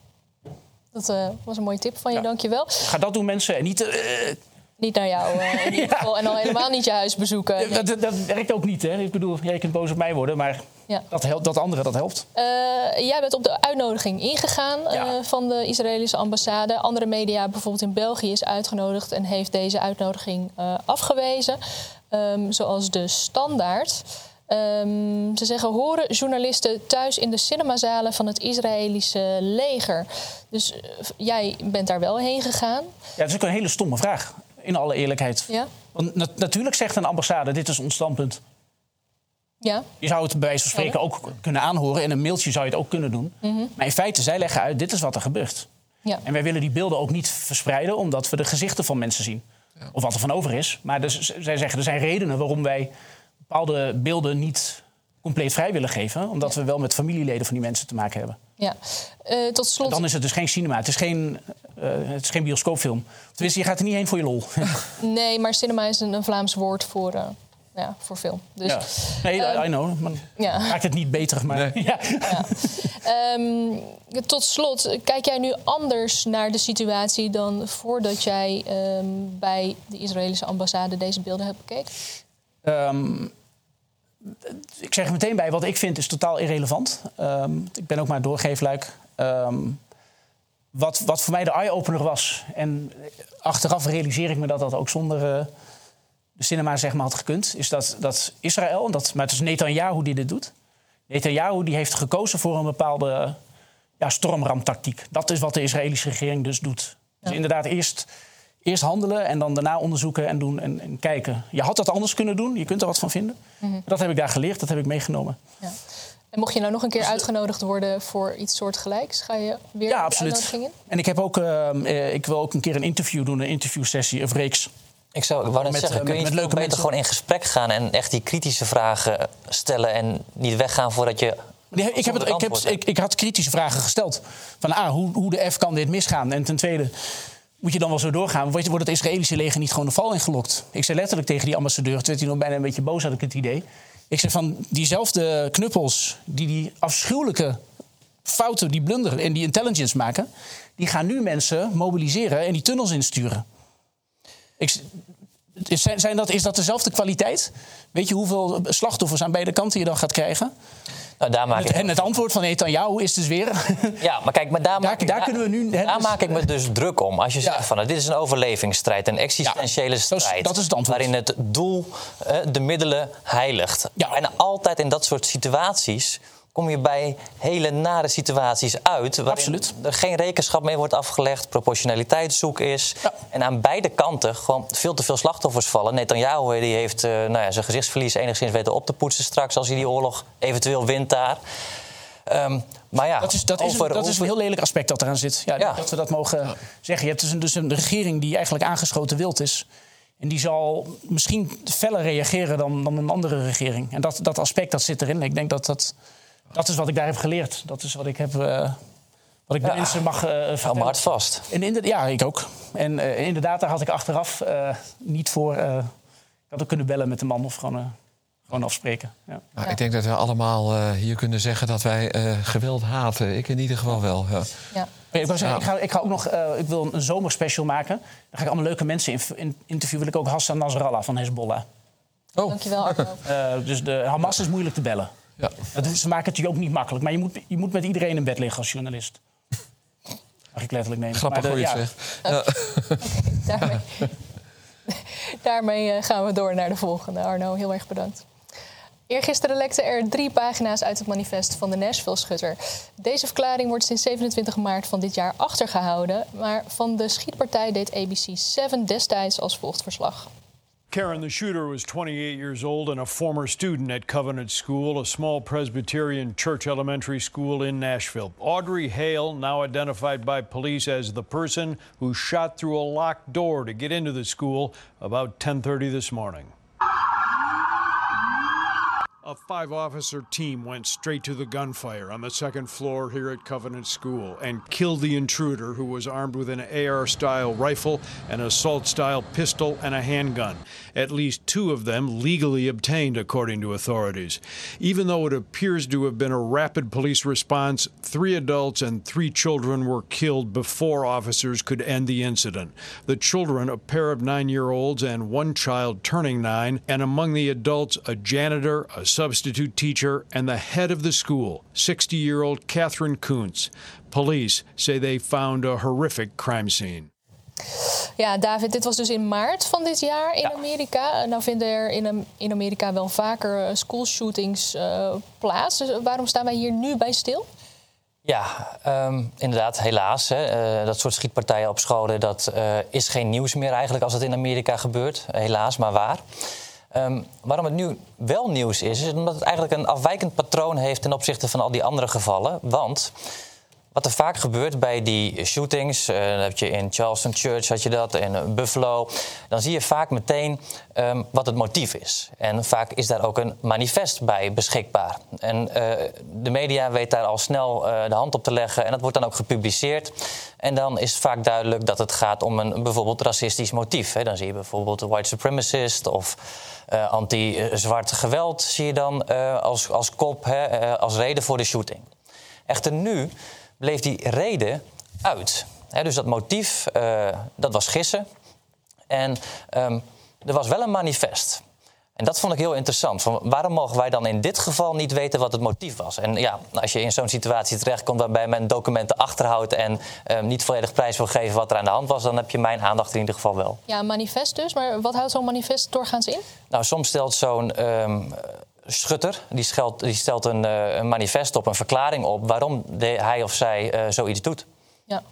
Dat uh, was een mooie tip van je, ja. dankjewel. Ga dat doen, mensen. En niet... Uh, niet naar jou uh, in ieder geval. En al helemaal niet je huis bezoeken. Nee. Dat, dat, werkt ook niet, hè? Ik bedoel, jij kunt boos op mij worden, maar ja. dat, helpt, dat andere, dat helpt. jij bent op de uitnodiging ingegaan van de Israëlische ambassade. Andere media, bijvoorbeeld in België, is uitgenodigd... en heeft deze uitnodiging afgewezen. Um, zoals de Standaard... Um, ze zeggen, horen journalisten thuis in de cinemazalen van het Israëlische leger? Dus uh, jij bent daar wel heen gegaan. Ja, dat is ook een hele stomme vraag, in alle eerlijkheid. Ja? Want na natuurlijk zegt een ambassade, dit is ons standpunt. Ja. Je zou het bij wijze van spreken ook kunnen aanhoren. In een mailtje zou je het ook kunnen doen. Mm -hmm. Maar in feite, zij leggen uit, dit is wat er gebeurt. Ja. En wij willen die beelden ook niet verspreiden... omdat we de gezichten van mensen zien. Ja. Of wat er van over is. Maar dus, zij zeggen, er zijn redenen waarom wij bepaalde beelden niet compleet vrij willen geven. Omdat we wel met familieleden van die mensen te maken hebben. Ja. Uh, tot slot... Dan is het dus geen cinema. Het is geen, uh, het is geen bioscoopfilm. Tenminste, je gaat er niet heen voor je lol. nee, maar cinema is een, een Vlaams woord voor... Uh, ja, voor film. Dus, ja. Nee, um, I know. Maar ja. maakt het niet beter. Maar, nee. ja. ja. Um, tot slot, kijk jij nu anders naar de situatie dan voordat jij um, bij de Israëlische ambassade deze beelden hebt bekeken? Um, ik zeg er meteen bij, wat ik vind is totaal irrelevant. Um, ik ben ook maar doorgeefluik. Um, wat, wat voor mij de eye-opener was... en achteraf realiseer ik me dat dat ook zonder uh, de cinema zeg maar, had gekund... is dat, dat Israël, dat, maar het is Netanyahu die dit doet... Netanyahu die heeft gekozen voor een bepaalde ja, stormramtactiek. Dat is wat de Israëlische regering dus doet. Dus inderdaad eerst eerst handelen en dan daarna onderzoeken en doen en, en, kijken. Je had dat anders kunnen doen, je kunt er wat van vinden. Mhm. Dat heb ik daar geleerd, dat heb ik meegenomen. Ja. En mocht je nou nog een keer dus, uitgenodigd worden voor iets soortgelijks, ga je weer ja, absoluut. in? En ik heb ook, uh, ik wil ook een keer een interview doen, een interviewsessie of reeks. Ik zou ik wou net zeggen, kun je met, leuke beter gewoon in gesprek gaan en echt die kritische vragen stellen en niet weggaan voordat je ik, heb het, ik, heb, ik, ik, had kritische vragen gesteld. Van A, hoe, hoe de F kan dit misgaan? En ten tweede, moet je dan wel zo doorgaan? Wordt het Israëlische leger niet gewoon de val ingelokt? Ik zei letterlijk tegen die ambassadeur, toen hij nog bijna een beetje boos, had ik het idee. Ik zei van diezelfde knuppels die die afschuwelijke fouten, die blunder en die intelligence maken, die gaan nu mensen mobiliseren en die tunnels insturen. Ik, zijn dat, is dat dezelfde kwaliteit? Weet je hoeveel slachtoffers aan beide kanten je dan gaat krijgen? Nou, daar maak en het antwoord van Netanyahu is dus weer... Ja, maar kijk, maar daar, maak, daar, kunnen we nu, daar dus- maak ik me dus druk om. Als je zegt van, nou, dit is een overlevingsstrijd, een existentiële strijd... Dat is het antwoord. Waarin het doel de middelen heiligt. Ja. En altijd in dat soort situaties kom je bij hele nare situaties uit. Waarin Absoluut. er geen rekenschap mee wordt afgelegd, proportionaliteitszoek is. En aan beide kanten gewoon veel te veel slachtoffers vallen. Netanyahu die heeft uh, nou ja, zijn gezichtsverlies enigszins weten op te poetsen straks als hij die oorlog eventueel wint daar. Um, maar ja, dat is, dat, is, dat is een heel lelijk aspect dat eraan zit. Ja, Dat we dat mogen zeggen. Je hebt dus een, dus een regering die eigenlijk aangeschoten wild is. En die zal misschien feller reageren dan, dan een andere regering. En dat, dat aspect dat zit erin. Ik denk dat dat dat is wat ik daar heb geleerd. Dat is wat ik heb. Uh, wat ik de mensen mag uh, vertellen. hard vast. En ja, ik ook. En uh, inderdaad, daar had ik achteraf niet voor. ik had ook kunnen bellen met de man of gewoon, gewoon afspreken. Ja. Nou, ik denk dat we allemaal hier kunnen zeggen dat wij geweld haten. Ik in ieder geval wel. Ja. ja. Ik, wil zeggen, ik, ga, ik ga ook nog ik wil een zomerspecial maken. Dan ga ik allemaal leuke mensen in, in, interviewen. Wil ik ook Hassan Nasrallah van Hezbollah. Oh. Dankjewel, Arno. dus de Hamas is moeilijk te bellen. Ja. Dat, ze maken het je ook niet makkelijk. Maar je moet, je moet met iedereen in bed liggen als journalist. Mag ik letterlijk nemen. Grappig hoe je het zegt. Ja. daarmee, daarmee eh, gaan we door naar de volgende. Arno, heel erg bedankt. Eergisteren lekten er drie pagina's uit het manifest van de Nashville-schutter. Deze verklaring wordt sinds 27 maart van dit jaar achtergehouden. Maar van de schietpartij deed ABC 7 destijds als volgt verslag. Karen, the shooter, was 28 years old and a former student at Covenant School, a small Presbyterian church elementary school in Nashville. Audrey Hale, now identified by police as the person who shot through a locked door to get into the school about 10:30 this morning. A five officer team went straight to the gunfire on the second floor here at Covenant School and killed the intruder who was armed with an AR style rifle, an assault style pistol, and a handgun. At least two of them legally obtained, according to authorities. Even though it appears to have been a rapid police response, three adults and three children were killed before officers could end the incident. The children, a pair of nine year olds and one child turning nine, and among the adults, a janitor, a substitute teacher, and the head of the school, 60 year old Catherine Kuntz. Police say they found a horrific crime scene. Ja, David, dit was dus in maart van dit jaar in Amerika. Nou vinden er in, in Amerika wel vaker uh, schoolshootings uh, plaats. Dus waarom staan wij hier nu bij stil? Ja, um, inderdaad, helaas. Hè. Uh, dat soort schietpartijen op scholen, dat is geen nieuws meer eigenlijk als het in Amerika gebeurt. Helaas, maar waar. Um, waarom het nu wel nieuws is, is omdat het eigenlijk een afwijkend patroon heeft ten opzichte van al die andere gevallen. Want wat er vaak gebeurt bij die shootings, uh, dan heb je in Charleston Church had je dat, in eh, Buffalo, dan zie je vaak meteen um, wat het motief is. En vaak is daar ook een manifest bij beschikbaar. En uh, de media weet daar al snel de hand op te leggen en dat wordt dan ook gepubliceerd. En dan is vaak duidelijk dat het gaat om een bijvoorbeeld racistisch motief. Hè. Dan zie je bijvoorbeeld een white supremacist of anti-zwart geweld zie je dan als, als kop, hè, als reden voor de shooting. Echter nu bleef die reden uit. dus dat motief, uh, dat was gissen. En um, er was wel een manifest. En dat vond ik heel interessant. Van waarom mogen wij dan in dit geval niet weten wat het motief was? En ja, als je in zo'n situatie terechtkomt waarbij men documenten achterhoudt en um, niet volledig prijs wil geven wat er aan de hand was, dan heb je mijn aandacht in ieder geval wel. Ja, een manifest dus. Maar wat houdt zo'n manifest doorgaans in? Nou, soms stelt zo'n um, schutter die, die stelt een, uh, een, manifest op, een verklaring op waarom de, hij of zij uh, zoiets doet. Ja.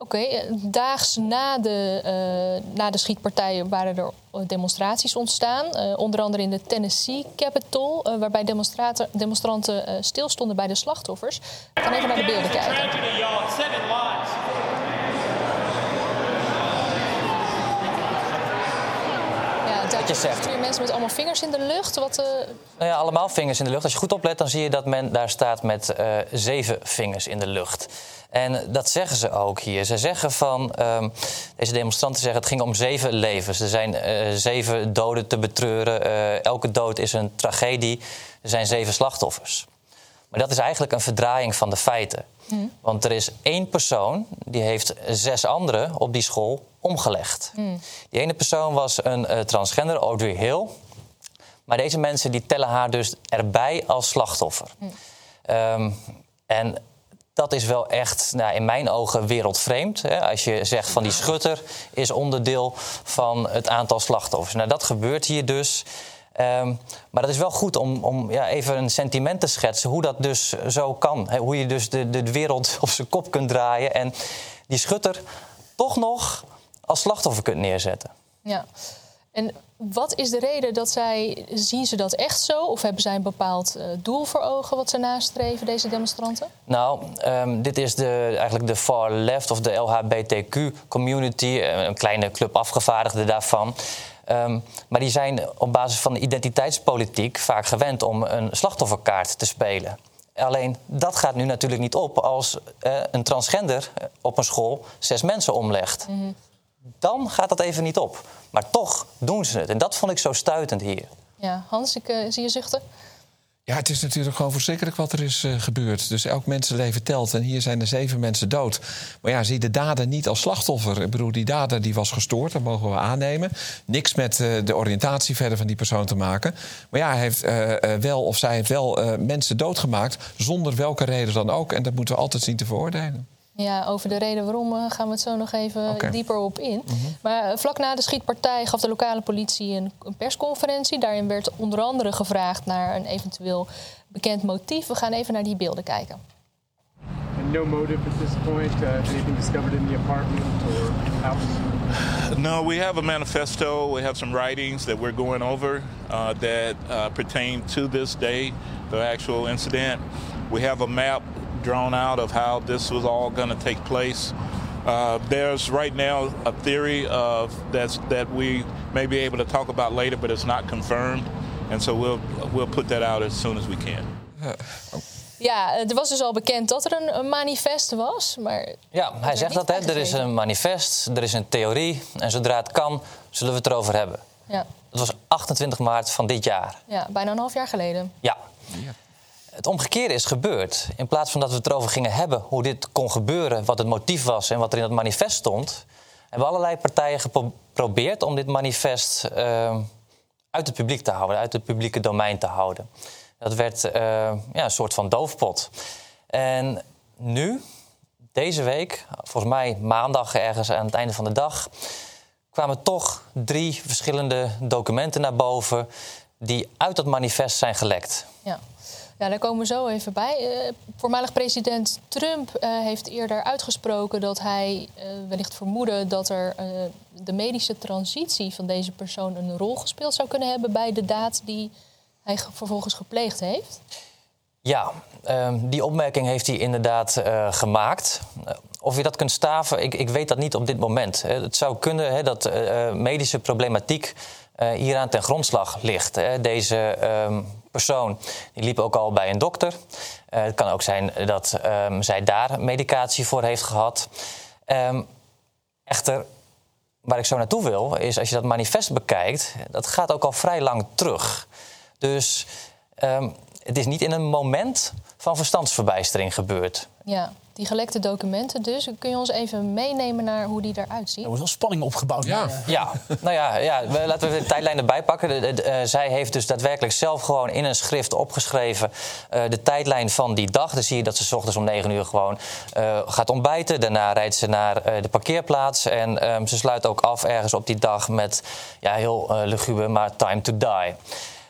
Oké, okay. daags na de, uh, na de schietpartijen waren er demonstraties ontstaan. Uh, onder andere in de Tennessee Capitol, uh, waarbij demonstranten stilstonden bij de slachtoffers. We gaan even naar de beelden kijken. Wat je zegt. Hier mensen met allemaal vingers in de lucht. Wat, uh... Nou ja, allemaal vingers in de lucht. Als je goed oplet, dan zie je dat men daar staat met uh, zeven vingers in de lucht. En dat zeggen ze ook hier. Ze zeggen van, um, deze demonstranten zeggen het ging om zeven levens. Er zijn uh, zeven doden te betreuren. elke dood is een tragedie. Er zijn zeven slachtoffers. Maar dat is eigenlijk een verdraaiing van de feiten. Mm. Want er is één persoon die heeft zes anderen op die school omgelegd. Mm. Die ene persoon was een uh, transgender, Audrey Hill. Maar deze mensen die tellen haar dus erbij als slachtoffer. Mm. Um, en dat is wel echt nou, in mijn ogen wereldvreemd. Hè? Als je zegt van die schutter is onderdeel van het aantal slachtoffers. Nou, dat gebeurt hier dus. Um, maar dat is wel goed om, om ja, even een sentiment te schetsen hoe dat dus zo kan. hoe je dus de, de wereld op zijn kop kunt draaien en die schutter toch nog als slachtoffer kunt neerzetten. Ja. En wat is de reden dat zij, zien ze dat echt zo? Of hebben zij een bepaald uh, doel voor ogen wat ze nastreven, deze demonstranten? Nou, um, dit is de, eigenlijk de far left of de LHBTQ-community, eh, een kleine club afgevaardigden daarvan. Um, maar die zijn op basis van de identiteitspolitiek vaak gewend om een slachtofferkaart te spelen. Alleen dat gaat nu natuurlijk niet op als uh, een transgender op een school zes mensen omlegt. Mm -hmm. Dan gaat dat even niet op. Maar toch doen ze het. En dat vond ik zo stuitend hier. Ja, Hans, ik uh, zie je zuchten. Ja, het is natuurlijk gewoon verschrikkelijk wat er is uh, gebeurd. Dus elk mensenleven telt. En hier zijn er zeven mensen dood. Maar ja, zie de dader niet als slachtoffer. Ik bedoel, die dader die was gestoord, dat mogen we aannemen. Niks met uh, de oriëntatie verder van die persoon te maken. Maar ja, hij heeft uh, wel of zij heeft wel mensen doodgemaakt. Zonder welke reden dan ook. En dat moeten we altijd zien te veroordelen. Ja, over de reden waarom uh, gaan we het zo nog even okay. dieper op in. Mm -hmm. Maar uh, vlak na de schietpartij gaf de lokale politie een, een, persconferentie. Daarin werd onder andere gevraagd naar een eventueel bekend motief. We gaan even naar die beelden kijken. And no motive at this point? Uh, anything discovered in the apartment or house? No, we have a manifesto. We have some writings that we're going over uh, that uh, pertain to this day, the actual incident. We have a map drawn out of how this was all going to take place. Uh, there's right now a theory of that's that we may be able to talk about later, but it's not confirmed, and so we'll we'll put that out as soon as we can. Ja, er was dus al bekend dat er een, een manifest was, maar... Ja, hij zegt dat, hè. Er is een manifest, er is een theorie... en zodra het kan, zullen we het erover hebben. Ja. Dat was 28 maart van dit jaar. Ja, bijna een half jaar geleden. Ja. ja het omgekeerde is gebeurd. In plaats van dat we het erover gingen hebben hoe dit kon gebeuren, wat het motief was en wat er in het manifest stond, hebben allerlei partijen geprobeerd om dit manifest uh, uit het publiek te houden, uit het publieke domein te houden. Dat werd uh, ja, een soort van doofpot. En nu, deze week, volgens mij maandag ergens aan het einde van de dag, kwamen toch drie verschillende documenten naar boven die uit dat manifest zijn gelekt. Ja. Ja, daar komen we zo even bij. Uh, voormalig president Trump uh, heeft eerder uitgesproken dat hij uh, wellicht vermoedde dat er de medische transitie van deze persoon een rol gespeeld zou kunnen hebben bij de daad die hij vervolgens gepleegd heeft. Ja, ehm, die opmerking heeft hij inderdaad gemaakt. Of je dat kunt staven, ik, ik, weet dat niet op dit moment. Het zou kunnen hè, dat medische problematiek hieraan ten grondslag ligt. Hè. Deze um, persoon die liep ook al bij een dokter. Uh, het kan ook zijn dat um, zij daar medicatie voor heeft gehad. Um, echter, waar ik zo naartoe wil, is als je dat manifest bekijkt, dat gaat ook al vrij lang terug. Dus um, het is niet in een moment van verstandsverbijstering gebeurd. Ja die gelekte documenten dus. Kun je ons even meenemen naar hoe die eruit ziet? Er wordt wel spanning opgebouwd. Ja, ja. nou ja, ja laten we de tijdlijn erbij pakken. De, de, uh, zij heeft dus daadwerkelijk zelf gewoon in een schrift opgeschreven... Uh, de tijdlijn van die dag. Dan zie je dat ze s ochtends om 9 uur gewoon uh, gaat ontbijten. Daarna rijdt ze naar de parkeerplaats. En um, ze sluit ook af ergens op die dag met ja, heel luguber, maar time to die.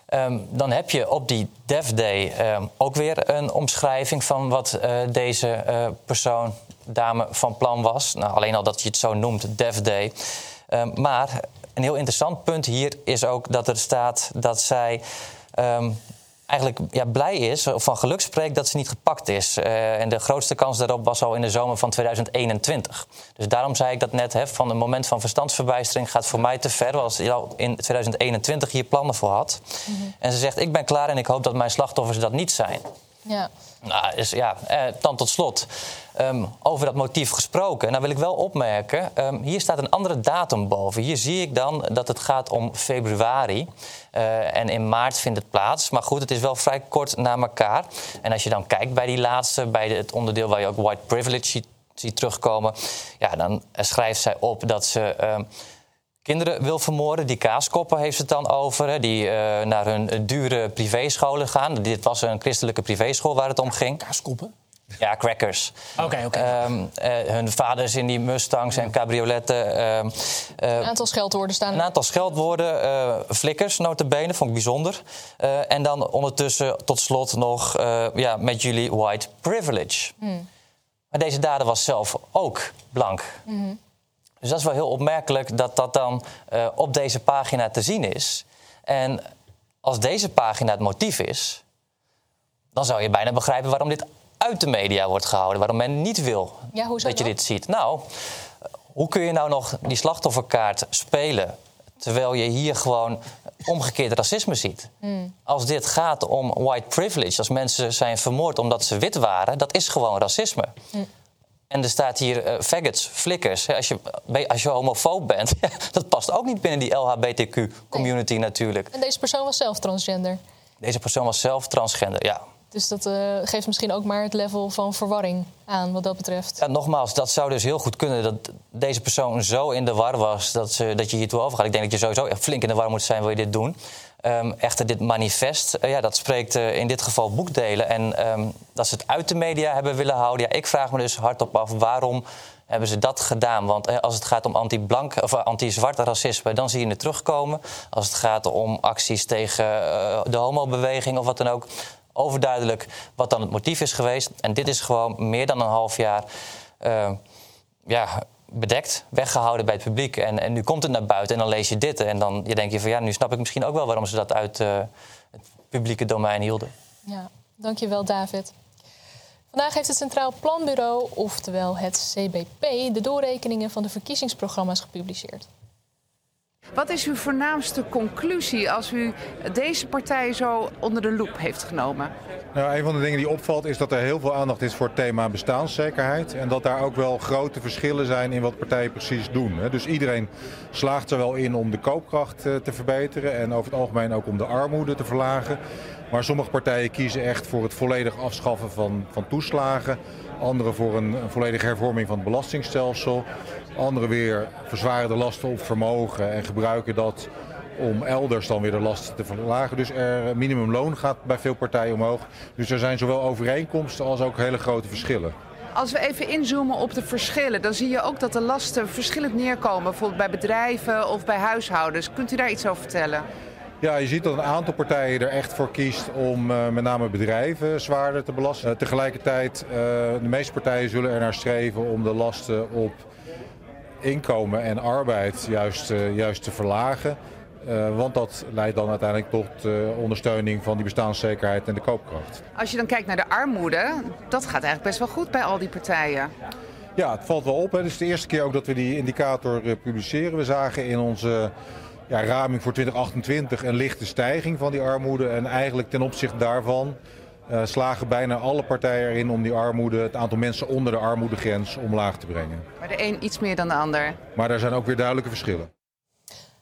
Ehm, dan heb je op die Dev Day ehm, ook weer een omschrijving van wat eh, deze eh, persoon, dame, van plan was. Nou, alleen al dat je het zo noemt, Dev Day. Ehm, maar een heel interessant punt hier is ook dat er staat dat zij eigenlijk ja, blij is, of van geluk spreekt dat ze niet gepakt is. Uh, en de grootste kans daarop was al in de zomer van 2021. Dus daarom zei ik dat net, hè, van een moment van verstandsverbijstering gaat voor mij te ver. Als je al in 2021 hier plannen voor had. Mhm. En ze zegt, ik ben klaar en ik hoop dat mijn slachtoffers dat niet zijn. Ja. Nou, ja, eh, dan tot slot. Ehm, over dat motief gesproken. Nou wil ik wel opmerken, um, hier staat een andere datum boven. Hier zie ik dan dat het gaat om februari. Uh, en in maart vindt het plaats. Maar goed, het is wel vrij kort na elkaar. En als je dan kijkt bij die laatste, bij het onderdeel waar je ook white privilege ziet, terugkomen... Ja, dan schrijft zij op dat ze... Um, kinderen wil vermoorden. Die kaaskoppen heeft het dan over. Hè, die uh, naar hun dure privéscholen gaan. Dit was een christelijke privéschool waar het om ging. Kaaskoppen? Ja, crackers. Oké, oké. Ehm, eh, hun vaders in die Mustangs en cabrioletten. Uh, een aantal scheldwoorden staan. Een aantal scheldwoorden. Uh, flikkers, notabene, vond ik bijzonder. en dan ondertussen tot slot nog ja, met jullie white privilege. Hmm. Maar deze dader was zelf ook blank. Hmm. Dus dat is wel heel opmerkelijk dat dat dan op deze pagina te zien is. En als deze pagina het motief is, dan zou je bijna begrijpen waarom dit uit de media wordt gehouden. Waarom men niet wil dat je dit ziet. Nou, hoe kun je nou nog die slachtofferkaart spelen... terwijl je hier gewoon omgekeerd racisme ziet? Hmm. Als dit gaat om white privilege, als mensen zijn vermoord omdat ze wit waren... dat is gewoon racisme. Hmm. En er staat hier uh, faggots, flikkers. Als je, als je homofoob bent, dat past ook niet binnen die LHBTQ-community natuurlijk. En deze persoon was zelf transgender? Deze persoon was zelf transgender, ja. Dus dat uh, geeft misschien ook maar het level van verwarring aan wat dat betreft. Ja, nogmaals, dat zou dus heel goed kunnen dat deze persoon zo in de war was dat, ze, dat je hiertoe overgaat. Ik denk dat je sowieso flink in de war moet zijn wil je dit doen. Um, echter, dit manifest, uh, ja, dat spreekt uh, in dit geval boekdelen. En um, dat ze het uit de media hebben willen houden. Ja, ik vraag me dus hardop af waarom hebben ze dat gedaan. Want als het gaat om anti-blank of anti-zwarte racisme, dan zie je het terugkomen. Als het gaat om acties tegen uh, de homobeweging of wat dan ook, overduidelijk wat dan het motief is geweest. En dit is gewoon meer dan een half jaar ja, bedekt, weggehouden bij het publiek. En, en nu komt het naar buiten en dan lees je dit. En dan je denk je van ja, nu snap ik misschien ook wel waarom ze dat uit uh, het publieke domein hielden. Ja, dankjewel David. Vandaag heeft het Centraal Planbureau, oftewel het CBP, de doorrekeningen van de verkiezingsprogramma's gepubliceerd. Wat is uw voornaamste conclusie als u deze partij zo onder de loep heeft genomen? Nou, een van de dingen die opvalt is dat er heel veel aandacht is voor het thema bestaanszekerheid. En dat daar ook wel grote verschillen zijn in wat partijen precies doen. Dus iedereen slaagt er wel in om de koopkracht eh, te verbeteren en over het algemeen ook om de armoede te verlagen. Maar sommige partijen kiezen echt voor het volledig afschaffen van, van toeslagen. Anderen voor een, een volledige hervorming van het belastingstelsel. Anderen weer verzwaren de lasten op vermogen en gebruiken dat om elders dan weer de lasten te verlagen. Dus er minimumloon gaat bij veel partijen omhoog. Dus er zijn zowel overeenkomsten als ook hele grote verschillen. Als we even inzoomen op de verschillen, dan zie je ook dat de lasten verschillend neerkomen. Bijvoorbeeld bij bedrijven of bij huishoudens. Kunt u daar iets over vertellen? Ja, je ziet dat een aantal partijen er echt voor kiest om uh, met name bedrijven zwaarder te belasten. Uh, tegelijkertijd, uh, de meeste partijen zullen er naar streven om de lasten op inkomen en arbeid juist, juist te verlagen. want dat leidt dan uiteindelijk tot ondersteuning van die bestaanszekerheid en de koopkracht. Als je dan kijkt naar de armoede, dat gaat eigenlijk best wel goed bij al die partijen. Ja, het valt wel op. Het is de eerste keer ook dat we die indicator publiceren. We zagen in onze ja, raming voor 2028 een lichte stijging van die armoede. En eigenlijk ten opzichte daarvan uh, slagen bijna alle partijen erin om die armoede, het aantal mensen onder de armoedegrens omlaag te brengen. Maar de een iets meer dan de ander. Maar daar zijn ook weer duidelijke verschillen.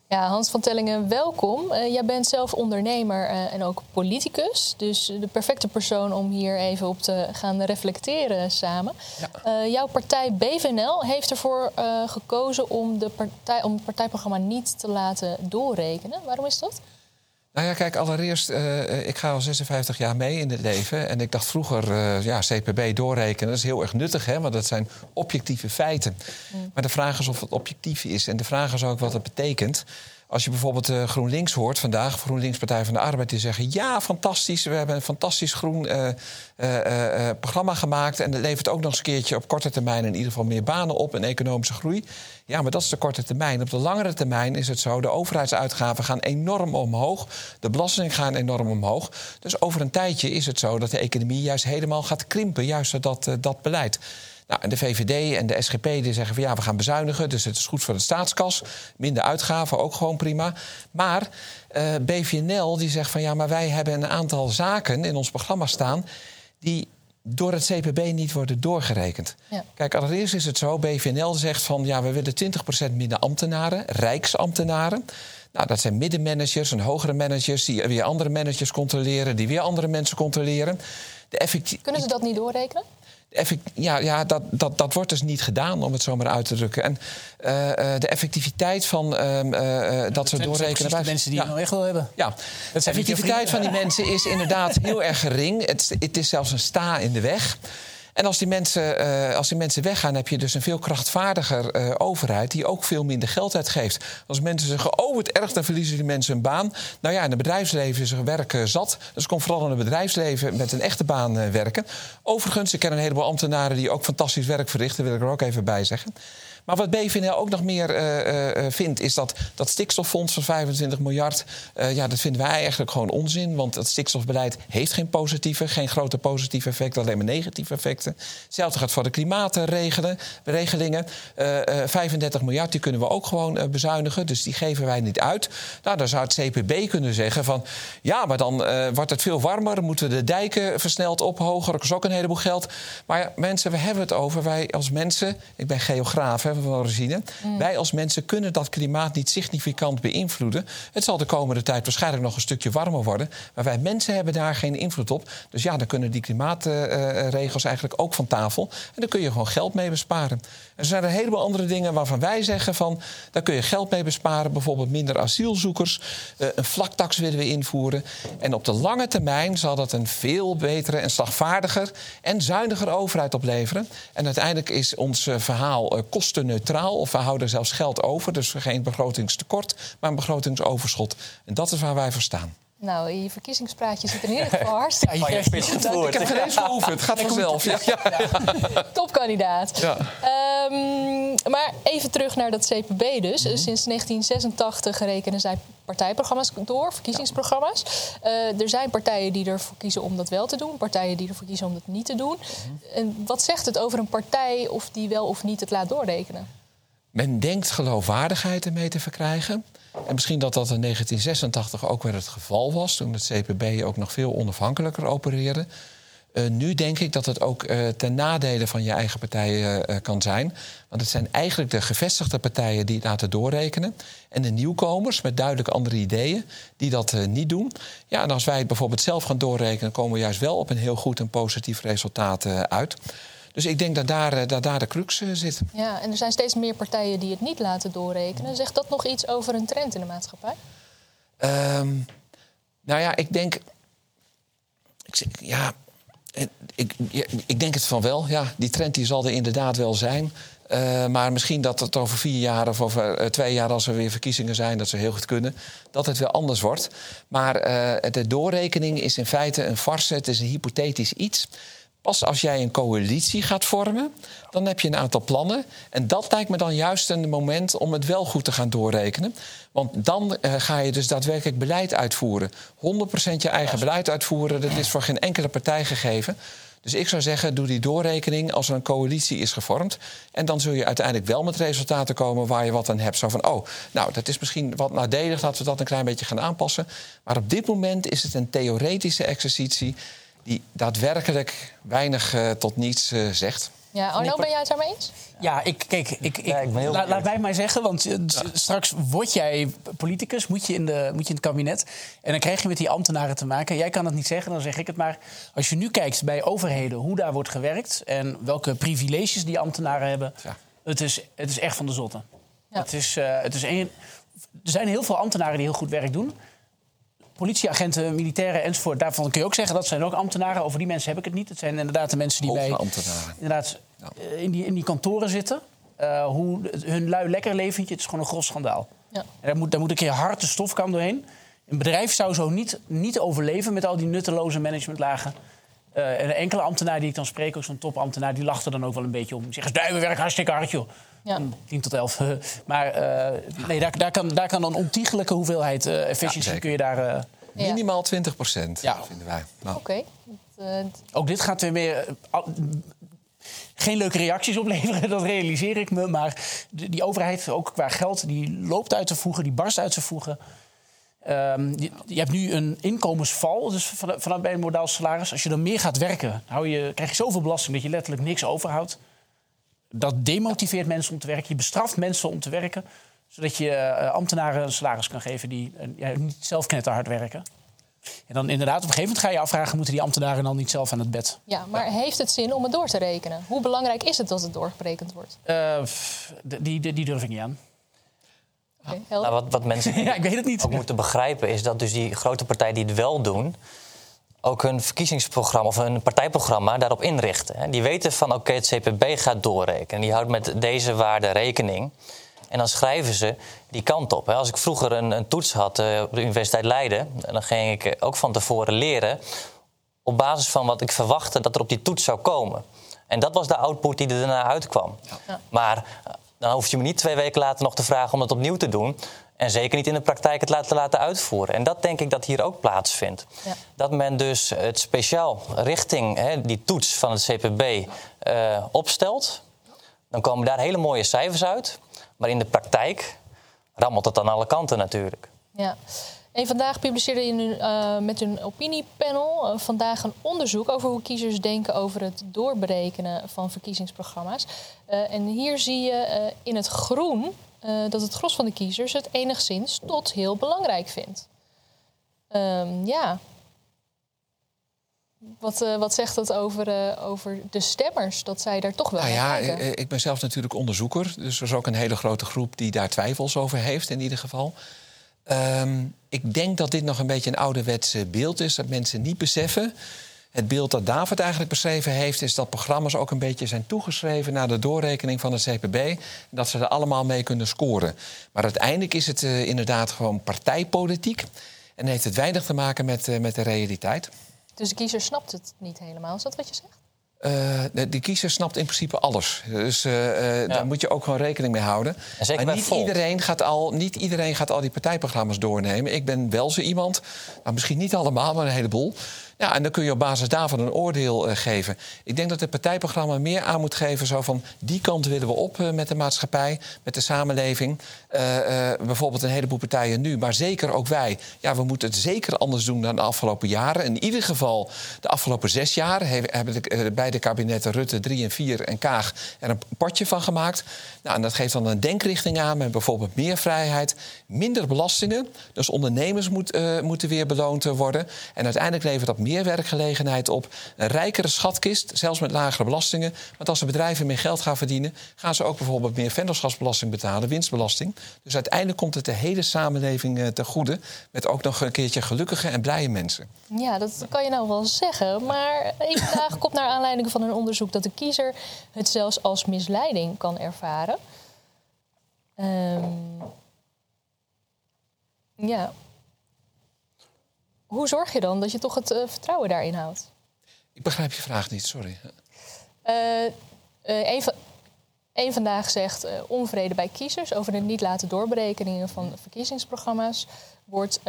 Ja, Hans van Tellingen, welkom. Uh, jij bent zelf ondernemer uh, en ook politicus. Dus de perfecte persoon om hier even op te gaan reflecteren samen. Ja. Uh, jouw partij BVNL heeft ervoor gekozen om, de partij, om het partijprogramma niet te laten doorrekenen. Waarom is dat? Nou ja, kijk, allereerst, uh, ik ga al 56 jaar mee in het leven. En ik dacht vroeger, uh, ja, CPB doorrekenen, dat is heel erg nuttig, hè, want dat zijn objectieve feiten. Mm. Maar de vraag is of het objectief is. En de vraag is ook wat het betekent. Als je bijvoorbeeld uh, GroenLinks hoort vandaag, GroenLinks Partij van de Arbeid, die zeggen: ja, fantastisch, we hebben een fantastisch groen uh, uh, programma gemaakt. En dat levert ook nog eens een keertje op korte termijn in ieder geval meer banen op en economische groei. Ja, maar dat is de korte termijn. Op de langere termijn is het zo: de overheidsuitgaven gaan enorm omhoog, de belastingen gaan enorm omhoog. Dus over een tijdje is het zo dat de economie juist helemaal gaat krimpen, juist door dat, dat beleid. Nou, en de VVD en de SGP die zeggen van ja, we gaan bezuinigen, dus het is goed voor de staatskas. Minder uitgaven, ook gewoon prima. Maar uh, BVNL die zegt van ja, maar wij hebben een aantal zaken in ons programma staan die door het CPB niet worden doorgerekend. Ja. Kijk, allereerst is het zo, BVNL zegt van ja, we willen 20% minder ambtenaren, rijksambtenaren. Nou, dat zijn middenmanagers en hogere managers die weer andere managers controleren, die weer andere mensen controleren. De Kunnen ze dat niet doorrekenen? Ja, ja dat, dat, dat wordt dus niet gedaan, om het zo maar uit te drukken. En uh, de effectiviteit van uh, dat ze doorrekenen... de mensen die ja. je nou echt wil hebben. Ja, de effectiviteit van die mensen is inderdaad heel erg gering. Het, het is zelfs een sta in de weg. En als die, mensen, uh, als die mensen weggaan, heb je dus een veel krachtvaardiger uh, overheid die ook veel minder geld uitgeeft. Als mensen zeggen, oh het erg, dan verliezen die mensen een baan. Nou ja, in het bedrijfsleven is er werk uh, zat. Dus kom vooral in het bedrijfsleven met een echte baan werken. Overigens, ik ken een heleboel ambtenaren die ook fantastisch werk verrichten, wil ik er ook even bij zeggen. Maar wat BVNL ook nog meer uh, vindt, is dat dat stikstoffonds van 25 miljard. Ja, dat vinden wij eigenlijk gewoon onzin. Want het stikstofbeleid heeft geen positieve, geen grote positieve effecten, alleen maar negatieve effecten. Hetzelfde gaat voor de klimaatregelingen. 35 miljard, die kunnen we ook gewoon bezuinigen. Dus die geven wij niet uit. Nou, dan zou het CPB kunnen zeggen van ja, maar dan wordt het veel warmer. Moeten we de dijken versneld ophogen. Dat is ook een heleboel geld. Maar ja, mensen, we hebben het over. Wij als mensen, ik ben geograaf. Van origine. Mm. Wij als mensen kunnen dat klimaat niet significant beïnvloeden. Het zal de komende tijd waarschijnlijk nog een stukje warmer worden. Maar wij mensen hebben daar geen invloed op. Dus ja, dan kunnen die klimaatregels eigenlijk ook van tafel. En dan kun je gewoon geld mee besparen. Er zijn een heleboel andere dingen waarvan wij zeggen van... daar kun je geld mee besparen. Bijvoorbeeld minder asielzoekers. Uh, een vlaktax willen we invoeren. En op de lange termijn zal dat een veel betere en slagvaardiger... en zuiniger overheid opleveren. En uiteindelijk is ons uh, verhaal uh, kostenneutraal. Of we houden zelfs geld over. Dus geen begrotingstekort, maar een begrotingsoverschot. En dat is waar wij voor staan. Nou, je verkiezingspraatje zit in ieder geval hartstikke ja, je Ik heb geen eens geoefend. Het gaat vanzelf. Ja, ja, ja. Topkandidaat. Ja. Um, maar even terug naar dat CPB dus. Mm -hmm. Sinds 1986 rekenen zij partijprogramma's door, verkiezingsprogramma's. Uh, er zijn partijen die ervoor kiezen om dat wel te doen. Partijen die ervoor kiezen om dat niet te doen. Mm En wat zegt het over een partij of die wel of niet het laat doorrekenen? Men denkt geloofwaardigheid ermee te verkrijgen. En misschien dat dat in 1986 ook weer het geval was, toen het CPB ook nog veel onafhankelijker opereerde. Uh, nu denk ik dat het ook uh, ten nadele van je eigen partij uh, kan zijn. Want het zijn eigenlijk de gevestigde partijen die het laten doorrekenen. En de nieuwkomers met duidelijk andere ideeën die dat niet doen. Ja, en als wij het bijvoorbeeld zelf gaan doorrekenen, komen we juist wel op een heel goed en positief resultaat uit. Dus ik denk dat daar, eh, dat daar de crux eh, zit. Ja, en er zijn steeds meer partijen die het niet laten doorrekenen. Zegt dat nog iets over een trend in de maatschappij? Um, nou ja, ik denk. Ik, ja, ik, ik denk het van wel. Ja, die trend die zal er inderdaad wel zijn. Uh, maar misschien dat het over vier jaar of over twee jaar, als er weer verkiezingen zijn, dat ze heel goed kunnen, dat het weer anders wordt. Maar uh, de doorrekening is in feite een farce, het is een hypothetisch iets. Pas als jij een coalitie gaat vormen, dan heb je een aantal plannen. En dat lijkt me dan juist een moment om het wel goed te gaan doorrekenen. Want dan uh, ga je dus daadwerkelijk beleid uitvoeren. 100% je eigen beleid uitvoeren, dat is voor geen enkele partij gegeven. Dus ik zou zeggen, doe die doorrekening als er een coalitie is gevormd. En dan zul je uiteindelijk wel met resultaten komen waar je wat aan hebt. Zo van, oh, nou, dat is misschien wat nadelig dat we dat een klein beetje gaan aanpassen. Maar op dit moment is het een theoretische exercitie die daadwerkelijk weinig uh, tot niets uh, zegt. Ja, Arno, ben jij het daarmee eens? Ja, ik, kijk, ik, ik, ja, ik la, laat mij maar zeggen, want ja. straks word jij politicus, moet je, in de, moet je in het kabinet. En dan krijg je met die ambtenaren te maken. Jij kan het niet zeggen, dan zeg ik het maar. Als je nu kijkt bij overheden hoe daar wordt gewerkt en welke privileges die ambtenaren hebben, ja. het, is, het is echt van de zotte. Het is, uh, het is een, er zijn heel veel ambtenaren die heel goed werk doen politieagenten, militairen enzovoort. Daarvan kun je ook zeggen dat zijn ook ambtenaren. Over die mensen heb ik het niet. Het zijn inderdaad de mensen die bij inderdaad, ja. Eh, in, die, in die kantoren zitten. Uh, hoe hun lui lekker leventje, het is gewoon een gros schandaal. En daar moet, daar moet een keer harde stofkam doorheen. Een bedrijf zou zo niet, niet overleven met al die nutteloze managementlagen. Eh, en een enkele ambtenaar die ik dan spreek, ook zo'n topambtenaar, die lacht er dan ook wel een beetje om. Die zegt, werken hartstikke hard, joh. Ja. Om 10 tot 11. maar eh, nee, daar, daar, kan, daar kan een ontiegelijke hoeveelheid eh efficiëntie kun je daar... eh. Minimaal 20 procent, Ja. vinden wij. Nou, Oké. Dat, eh, Ook dit gaat weer meer. al- geen leuke reacties opleveren, dat realiseer ik me. Maar die overheid, ook qua geld, die loopt uit te voegen, die barst uit te voegen. Ehm, je, je hebt nu een inkomensval, dus van- vanuit bij een modaal salaris. Als je dan meer gaat werken, hou je, krijg je zoveel belasting dat je letterlijk niks overhoudt. Dat demotiveert mensen om te werken. Je bestraft mensen om te werken, zodat je eh, ambtenaren een salaris kan geven die eh, niet zelf knetterhard werken. En dan inderdaad, op een gegeven moment ga je afvragen... moeten die ambtenaren dan niet zelf aan het bed? ja, maar heeft het zin om het door te rekenen? Hoe belangrijk is het dat het doorgerekend wordt? Eh, pff, die, die, die durf ik niet aan. Nou, wat, wat mensen Ja, ik weet het niet. ook moeten begrijpen is dat dus die grote partijen die het wel doen... ook hun verkiezingsprogramma of hun partijprogramma daarop inrichten. Die weten van oké, het CPB gaat doorrekenen. Die houdt met deze waarde rekening. En dan schrijven ze die kant op. Als ik vroeger een, een toets had eh, op de Universiteit Leiden... dan ging ik ook van tevoren leren... op basis van wat ik verwachtte dat er op die toets zou komen. En dat was de output die er daarna uitkwam. Ja. Maar eh, dan hoef je me niet twee weken later nog te vragen om het opnieuw te doen. En zeker niet in de praktijk het laten, laten uitvoeren. En dat denk ik dat hier ook plaatsvindt. Ja. Dat men dus het speciaal richting hè, die toets van het CPB eh, opstelt. Dan komen daar hele mooie cijfers uit. Maar in de praktijk rammelt het aan alle kanten natuurlijk. Ja. En vandaag publiceerde je nu, eh, met een opiniepanel eh, vandaag een onderzoek over hoe kiezers denken over het doorberekenen van verkiezingsprogramma's. En hier zie je in het groen dat het gros van de kiezers het enigszins tot heel belangrijk vindt. Ehm, ja. Wat, eh, wat zegt dat over, eh, over de stemmers? Dat zij daar toch wel Nou ja, eh, ik ben zelf natuurlijk onderzoeker. Dus er is ook een hele grote groep die daar twijfels over heeft, in ieder geval. Ehm, ik denk dat dit nog een beetje een ouderwets eh, beeld is. Dat mensen niet beseffen. Het beeld dat David eigenlijk beschreven heeft, is dat programma's ook een beetje zijn toegeschreven naar de doorrekening van het CPB. En dat ze er allemaal mee kunnen scoren. Maar uiteindelijk is het eh, inderdaad gewoon partijpolitiek. En heeft het weinig te maken met, eh, met de realiteit. Dus de kiezer snapt het niet helemaal. Is dat wat je zegt? Eh, de, de kiezer snapt in principe alles. Dus eh, eh, daar moet je ook gewoon rekening mee houden. En zeker maar niet Volt. iedereen, gaat al, niet iedereen gaat al die partijprogramma's doornemen. Ik ben wel zo iemand, nou, misschien niet allemaal, maar een heleboel. Ja, en dan kun je op basis daarvan een oordeel eh, geven. Ik denk dat het partijprogramma meer aan moet geven... zo van die kant willen we op eh, met de maatschappij, met de samenleving. Eh, bijvoorbeeld een heleboel partijen nu, maar zeker ook wij. Ja, we moeten het zeker anders doen dan de afgelopen jaren. In ieder geval de afgelopen zes jaar... he- hebben de, beide kabinetten Rutte 3 en 4 en Kaag er een potje van gemaakt. Nou, en dat geeft dan een denkrichting aan met bijvoorbeeld meer vrijheid... minder belastingen, dus ondernemers moet, moeten weer beloond worden. En uiteindelijk levert dat meer werkgelegenheid op. Een rijkere schatkist, zelfs met lagere belastingen. Want als de bedrijven meer geld gaan verdienen... gaan ze ook bijvoorbeeld meer vennootschapsbelasting betalen, winstbelasting. Dus uiteindelijk komt het de hele samenleving eh, ten goede... met ook nog een keertje gelukkige en blije mensen. Ja, dat kan je nou wel zeggen. Maar één vandaag komt naar aanleiding van een onderzoek dat de kiezer het zelfs als misleiding kan ervaren. Ehm, ja. Hoe zorg je dan dat je toch het eh, vertrouwen daarin houdt? Ik begrijp je vraag niet, sorry. Eh eh, een, van- een vandaag zegt onvrede bij kiezers over het niet laten doorberekeningen van verkiezingsprogramma's. Wordt,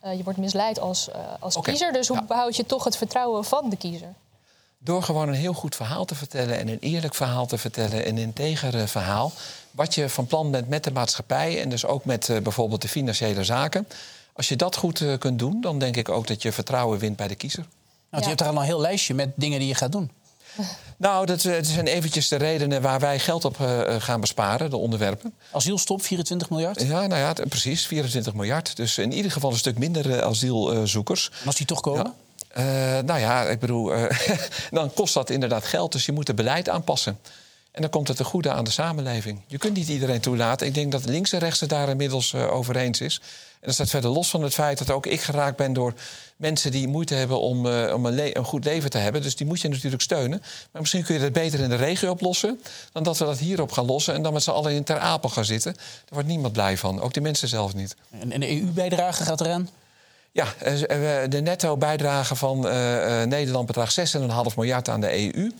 je wordt misleid als, als kiezer. Dus hoe ja. behoud je toch het vertrouwen van de kiezer? Door gewoon een heel goed verhaal te vertellen en een eerlijk verhaal te vertellen, een integer eh, verhaal. Wat je van plan bent met de maatschappij en dus ook met bijvoorbeeld de financiële zaken. Als je dat goed eh, kunt doen, dan denk ik ook dat je vertrouwen wint bij de kiezer. Want je hebt er al een heel lijstje met dingen die je gaat doen. Nou, dat, eh, dat zijn eventjes de redenen waar wij geld op eh, gaan besparen, de onderwerpen. Asielstop, 24 miljard. Ja, nou ja, precies, 24 miljard. Dus in ieder geval een stuk minder asielzoekers. En als die toch komen? Eh, nou ja, ik bedoel, eh, dan kost dat inderdaad geld. Dus je moet het beleid aanpassen. En dan komt het te goede aan de samenleving. Je kunt niet iedereen toelaten. Ik denk dat links en rechts het daar inmiddels over eens is. En dat staat verder los van het feit dat ook ik geraakt ben door mensen die moeite hebben om, uh, om een, een, goed leven te hebben. Dus die moet je natuurlijk steunen. Maar misschien kun je dat beter in de regio oplossen dan dat we dat hierop gaan lossen en dan met z'n allen in Ter Apel gaan zitten. Daar wordt niemand blij van, ook de mensen zelf niet. En, en de EU-bijdrage gaat eraan? Ja, de netto-bijdrage van uh, Nederland bedraagt 6,5 miljard aan de EU.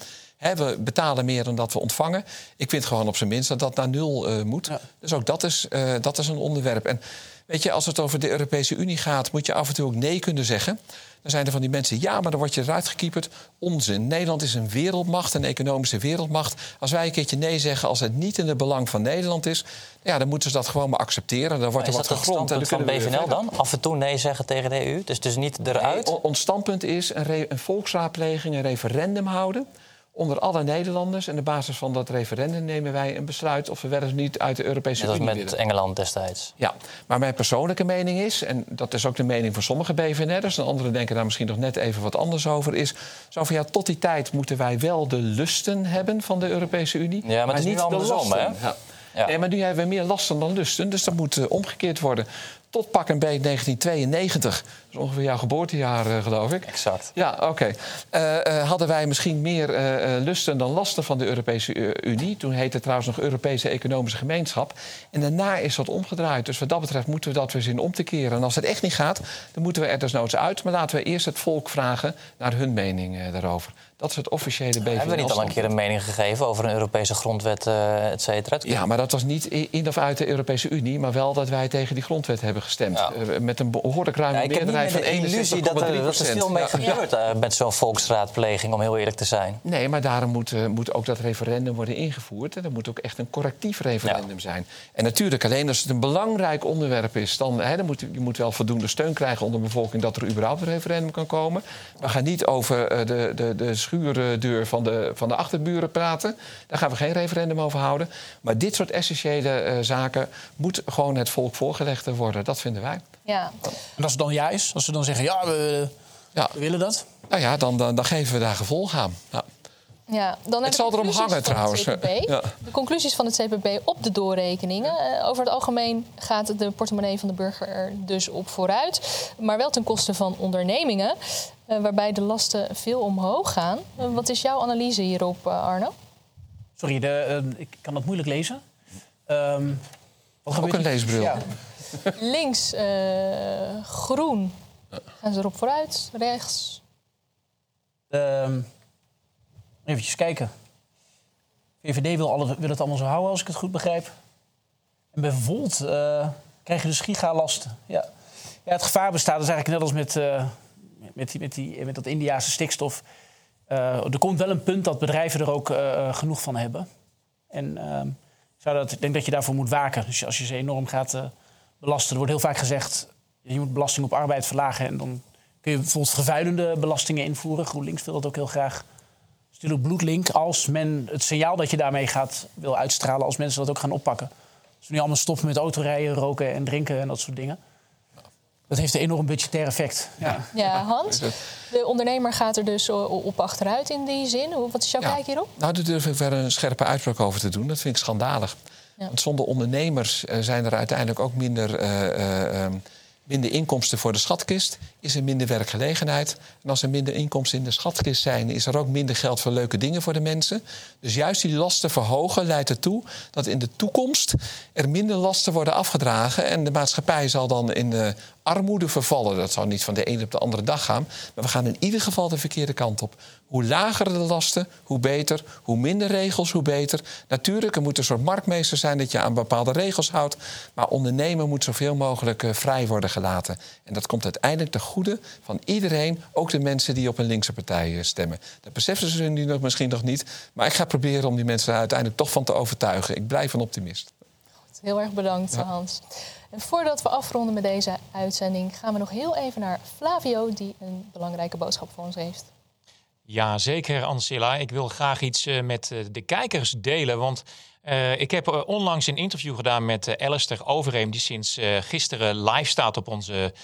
We betalen meer dan dat we ontvangen. Ik vind gewoon op zijn minst dat dat naar nul uh, moet. Ja. Dus ook dat is, uh, dat is een onderwerp. En weet je, als het over de Europese Unie gaat, moet je af en toe ook nee kunnen zeggen. Dan zijn er van die mensen, ja, maar dan word je eruit gekieperd. Onzin. Nederland is een wereldmacht, een economische wereldmacht. Als wij een keertje nee zeggen als het niet in het belang van Nederland is... Ja, dan moeten ze dat gewoon maar accepteren. Dan wordt er wat gegrond. En dan van BVNL dan? Af en toe nee zeggen tegen de EU? Dus, dus niet eruit? Nee, ons standpunt is een, een volksraadpleging, een referendum houden onder alle Nederlanders. En op basis van dat referendum nemen wij een besluit of we wel of niet uit de Europese Unie willen. Dat met Engeland destijds. Ja, maar mijn persoonlijke mening is, en dat is ook de mening van sommige BVN'ers... en anderen denken daar misschien nog net even wat anders over... is zo van ja, tot die tijd moeten wij wel de lusten hebben van de Europese Unie... Ja, maar, niet de lasten. Hè? Ja. Ja. Nee, maar nu hebben we meer lasten dan lusten, dus dat moet uh, omgekeerd worden tot pak een beet 1992. Dat is ongeveer jouw geboortejaar, uh, geloof ik. Exact. Ja, oké. Okay. Uh, uh, hadden wij misschien meer lusten dan lasten van de Europese Unie. Toen heette het trouwens nog Europese Economische Gemeenschap. En daarna is dat omgedraaid. Dus wat dat betreft moeten we dat weer zien om te keren. En als het echt niet gaat, dan moeten we er desnoods uit. Maar laten we eerst het volk vragen naar hun mening daarover. Dat is het officiële BVN. Hebben we niet al een keer een mening gegeven over een Europese grondwet, uh, et cetera? Ja, maar dat was niet in of uit de Europese Unie, maar wel dat wij tegen die grondwet hebben gestemd. Ja. Uh, met een behoorlijk ruime ja, meerderheid van 61,3 illusie dat er, dat er veel mee ja. gebeurt uh, met zo'n volksraadpleging, om heel eerlijk te zijn. Nee, maar daarom moet, moet ook dat referendum worden ingevoerd. En dat moet ook echt een correctief referendum zijn. En natuurlijk, alleen als het een belangrijk onderwerp is, dan, hè, dan moet je moet wel voldoende steun krijgen onder de bevolking dat er überhaupt een referendum kan komen. We gaan niet over de, de, de schuurdeur van de, van de achterburen praten. Daar gaan we geen referendum over houden. Maar dit soort essentiële uh, zaken moet gewoon het volk voorgelegd worden. Dat vinden wij. Ja. En als het dan ja is, als ze dan zeggen ja, we, ja. we willen dat. Nou ja, dan, dan, dan geven we daar gevolg aan. Ja. Ja, dan het zal erom hangen trouwens. ja. De conclusies van het CPB op de doorrekeningen. Uh, over het algemeen gaat de portemonnee van de burger er dus op vooruit. Maar wel ten koste van ondernemingen. Uh, waarbij de lasten veel omhoog gaan. Uh, wat is jouw analyse hierop, Arno? Sorry, de, ik kan dat moeilijk lezen. Um, wat Ook een leesbril. Ja. Links groen. Gaan ze erop vooruit? Rechts? Um, Even kijken. VVD wil, alle, wil het allemaal zo houden, als ik het goed begrijp. En bij Volt uh, krijg je dus gigalasten. Ja. ja, het gevaar bestaat dus eigenlijk net als met, uh, met, die, dat Indiaanse stikstof. Uh, er komt wel een punt dat bedrijven er ook genoeg van hebben. En ehm, zou dat, ik denk dat je daarvoor moet waken. Dus als je ze enorm gaat belasten. Er wordt heel vaak gezegd, je moet belasting op arbeid verlagen. En dan kun je bijvoorbeeld vervuilende belastingen invoeren. GroenLinks wil dat ook heel graag natuurlijk bloedlink als men het signaal dat je daarmee gaat wil uitstralen, als mensen dat ook gaan oppakken. Als we nu allemaal stoppen met autorijden, roken en drinken en dat soort dingen. Dat heeft een enorm budgetair effect. Ja, ja Hans, de ondernemer gaat er dus op achteruit in die zin. Wat is jouw kijk hierop? Nou, daar durf ik wel een scherpe uitspraak over te doen. Dat vind ik schandalig. Ja. Want zonder ondernemers uh, zijn er uiteindelijk ook minder... Uh, uh, minder inkomsten voor de schatkist, is er minder werkgelegenheid. En als er minder inkomsten in de schatkist zijn, is er ook minder geld voor leuke dingen voor de mensen. Dus juist die lasten verhogen leidt ertoe dat in de toekomst er minder lasten worden afgedragen. En de maatschappij zal dan in de armoede vervallen. Dat zal niet van de ene op de andere dag gaan. Maar we gaan in ieder geval de verkeerde kant op. Hoe lager de lasten, hoe beter. Hoe minder regels, hoe beter. Natuurlijk, er moet een soort marktmeester zijn dat je aan bepaalde regels houdt. Maar ondernemen moet zoveel mogelijk uh, vrij worden gelaten. En dat komt uiteindelijk ten goede van iedereen, ook de mensen die op een linkse partij uh, stemmen. Dat beseffen ze nu nog, misschien nog niet. Maar ik ga proberen om die mensen uiteindelijk toch van te overtuigen. Ik blijf een optimist. Goed, heel erg bedankt, ja. Hans. En voordat we afronden met deze uitzending, gaan we nog heel even naar Flavio, die een belangrijke boodschap voor ons heeft. Ja, zeker, Ancilla. Ik wil graag iets uh, met uh, de kijkers delen. Want uh, ik heb onlangs een interview gedaan met Alistair Overeem, die sinds gisteren live staat op onze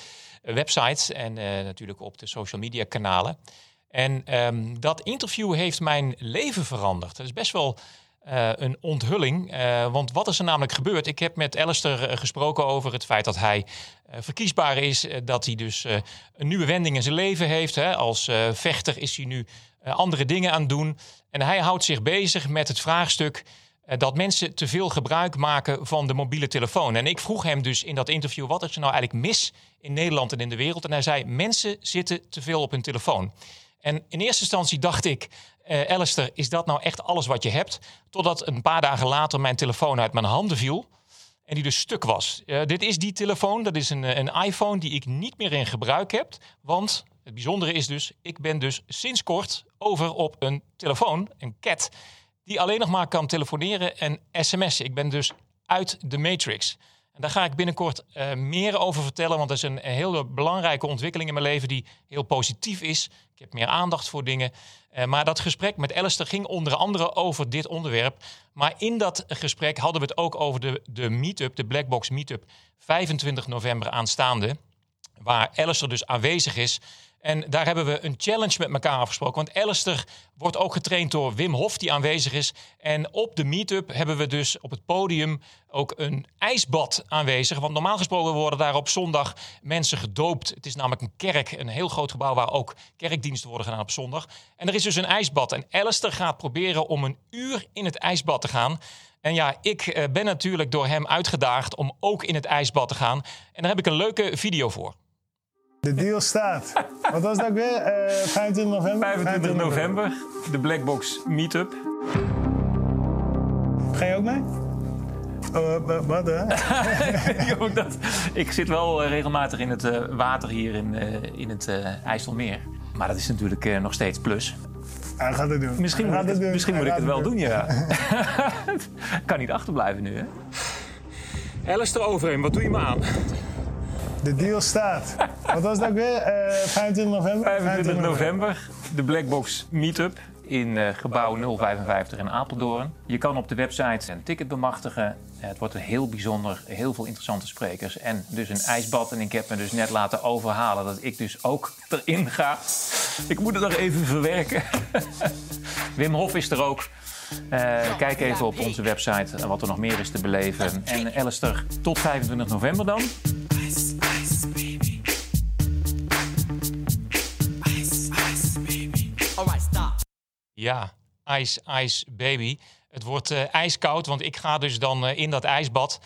website en natuurlijk op de social media kanalen. En um, dat interview heeft mijn leven veranderd. Dat is best wel eh, een onthulling. Eh, want wat is er namelijk gebeurd? Ik heb met Alistair eh, gesproken over het feit dat hij verkiesbaar is. dat hij dus een nieuwe wending in zijn leven heeft. Hè. Als vechter is hij nu andere dingen aan het doen. En hij houdt zich bezig met het vraagstuk dat mensen te veel gebruik maken van de mobiele telefoon. En ik vroeg hem dus in dat interview: wat is er nou eigenlijk mis in Nederland en in de wereld? En hij zei: mensen zitten te veel op hun telefoon. En in eerste instantie dacht ik, uh, Alistair, is dat nou echt alles wat je hebt? Totdat een paar dagen later mijn telefoon uit mijn handen viel. En die dus stuk was. Uh, dit is die telefoon, dat is een, eh, een iPhone die ik niet meer in gebruik heb. Want het bijzondere is dus, ik ben dus sinds kort over op een telefoon, een cat, die alleen nog maar kan telefoneren en sms'en. Ik ben dus uit de matrix. Daar ga ik binnenkort uh, meer over vertellen, want dat is een, hele belangrijke ontwikkeling in mijn leven die heel positief is. Ik heb meer aandacht voor dingen. Uh, maar dat gesprek met Alistair ging onder andere over dit onderwerp. Maar in dat gesprek hadden we het ook over de, de meetup, de Blackbox Meetup, 25 november aanstaande. Waar Alistair dus aanwezig is. En daar hebben we een challenge met elkaar afgesproken. Want Alistair wordt ook getraind door Wim Hof, die aanwezig is. En op de meetup hebben we dus op het podium ook een ijsbad aanwezig. Want normaal gesproken worden daar op zondag mensen gedoopt. Het is namelijk een kerk, een heel groot gebouw waar ook kerkdiensten worden gedaan op zondag. En er is dus een ijsbad. En Alistair gaat proberen om een uur in het ijsbad te gaan. En ja, ik eh, ben natuurlijk door hem uitgedaagd om ook in het ijsbad te gaan. En daar heb ik een leuke video voor. De deal staat. Wat was dat weer? Uh, 25 november? 25 november, de Blackbox Meetup. Ga je ook mee? Oh, wat hè? dat, ik zit wel eh, regelmatig in het water hier in, in het IJsselmeer. Maar dat is natuurlijk nog steeds plus. Hij gaat het doen. Misschien moet, ik het, misschien moet ik het wel doen, doen ja. kan niet achterblijven nu, hè? Alistair Overeem, wat doe je me aan? De deal staat. Wat was dat weer? Uh, 25 november? 25 november, de Blackbox Meetup in uh, gebouw 055 in Apeldoorn. Je kan op de website een ticket bemachtigen. Het wordt een heel bijzonder, heel veel interessante sprekers. En dus een ijsbad. En ik heb me dus net laten overhalen dat ik dus ook erin ga. Ik moet het nog even verwerken. Wim Hof is er ook. Uh, kijk even op onze website wat er nog meer is te beleven. En Alistair, tot 25 november dan. Ja, Ice Ice Baby. Het wordt uh, ijskoud, want ik ga dus dan uh, in dat ijsbad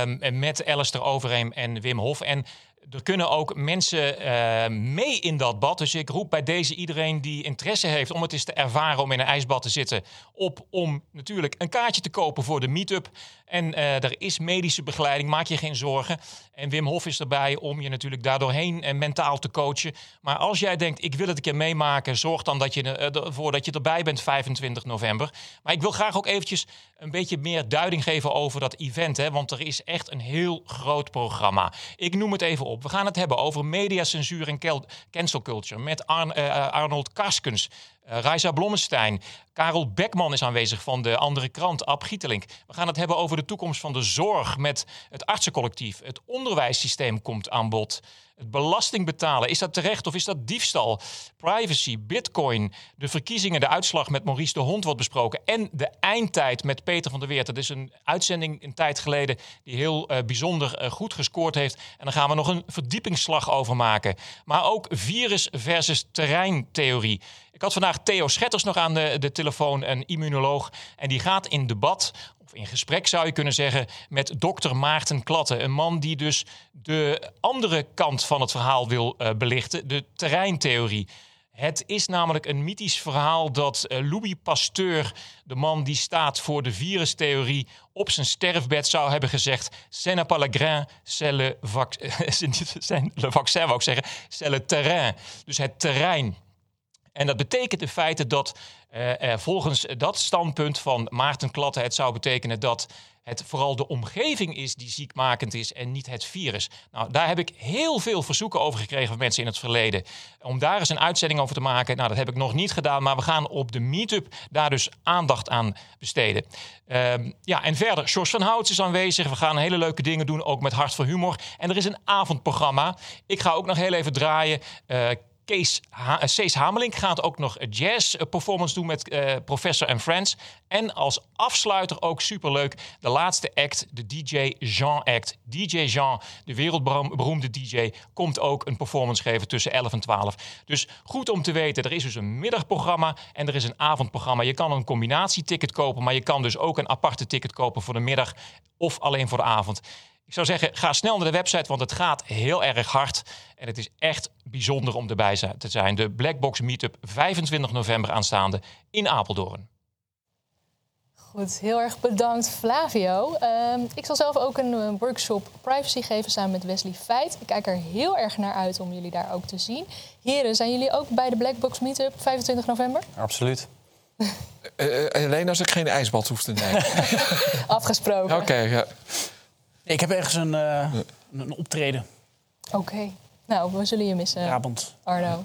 um, met Alistair Overeem en Wim Hof. En er kunnen ook mensen uh, mee in dat bad. Dus ik roep bij deze iedereen die interesse heeft om het eens te ervaren om in een ijsbad te zitten, op om natuurlijk een kaartje te kopen voor de meetup. En uh, er is medische begeleiding, maak je geen zorgen. En Wim Hof is erbij om je natuurlijk daardoorheen uh, mentaal te coachen. Maar als jij denkt, ik wil het een keer meemaken, zorg dan dat je, ervoor dat je erbij bent 25 november. Maar ik wil graag ook eventjes een beetje meer duiding geven over dat event. Hè, want er is echt een heel groot programma. Ik noem het even op. We gaan het hebben over mediacensuur en cancel culture met Arnold Karskens. Uh, Reisa Blommestein. Karel Bekman is aanwezig van de andere krant, Ab Gietelink. We gaan het hebben over de toekomst van de zorg met het artsencollectief. Het onderwijssysteem komt aan bod. Het belasting betalen, is dat terecht of is dat diefstal? Privacy, bitcoin, de verkiezingen, de uitslag met Maurice de Hond wordt besproken. En de eindtijd met Peter van der Weert. Dat is een uitzending een tijd geleden die heel uh, bijzonder uh, goed gescoord heeft. En daar gaan we nog een verdiepingsslag over maken. Maar ook virus versus terreintheorie. Ik had vandaag Theo Schetters nog aan de, de telefoon, een immunoloog. En die gaat in debat in gesprek zou je kunnen zeggen met dokter Maarten Klatten. Een man die dus de andere kant van het verhaal wil uh, belichten, de terreintheorie. Het is namelijk een mythisch verhaal dat uh, Louis Pasteur, de man die staat voor de virustheorie, op zijn sterfbed zou hebben gezegd: C'est n'est pas le grain, le vaccin, wou ik zeggen, c'est le terrain. Dus het terrein. En dat betekent in feite dat uh, volgens dat standpunt van Maarten Klatten het zou betekenen dat het vooral de omgeving is die ziekmakend is en niet het virus. Nou, daar heb ik heel veel verzoeken over gekregen van mensen in het verleden. Om daar eens een uitzending over te maken, nou, dat heb ik nog niet gedaan, maar we gaan op de meetup daar dus aandacht aan besteden. Uh, ja, en verder, George van Houts is aanwezig. We gaan hele leuke dingen doen, ook met Hart voor Humor. En er is een avondprogramma. Ik ga ook nog heel even draaien. Uh, Kees ha eh, Cees Hamelink gaat ook nog jazz performance doen met uh, Professor and Friends. En als afsluiter ook superleuk de laatste act, de DJ Jean act. DJ Jean, de wereldberoemde DJ, komt ook een performance geven tussen 11 en 12. Dus goed om te weten, er is dus een middagprogramma en er is een avondprogramma. Je kan een combinatieticket kopen, maar je kan dus ook een aparte ticket kopen voor de middag of alleen voor de avond. Ik zou zeggen, ga snel naar de website, want het gaat heel erg hard. En het is echt bijzonder om erbij te zijn. De Blackbox Meetup 25 november aanstaande in Apeldoorn. Goed, heel erg bedankt Flavio. Uh, ik zal zelf ook een, eh, workshop privacy geven samen met Wesley Feit. Ik kijk er heel erg naar uit om jullie daar ook te zien. Heren, zijn jullie ook bij de Blackbox Meetup 25 november? Absoluut. uh, alleen als ik geen ijsbad hoef te nemen. Afgesproken. Oké, ja. Ik heb ergens een, uh, een optreden. Oké. Nou, we zullen je missen, Brabant. Arno.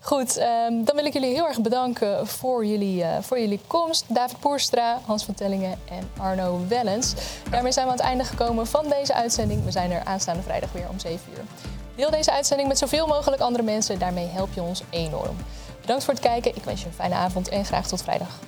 Goed, um, dan wil ik jullie heel erg bedanken voor jullie, uh, voor jullie komst. David Poerstra, Hans van Tellingen en Arno Wellens. Daarmee zijn we aan het einde gekomen van deze uitzending. We zijn er aanstaande vrijdag weer om 7 uur. Deel deze uitzending met zoveel mogelijk andere mensen. Daarmee help je ons enorm. Bedankt voor het kijken. Ik wens je een fijne avond en graag tot vrijdag.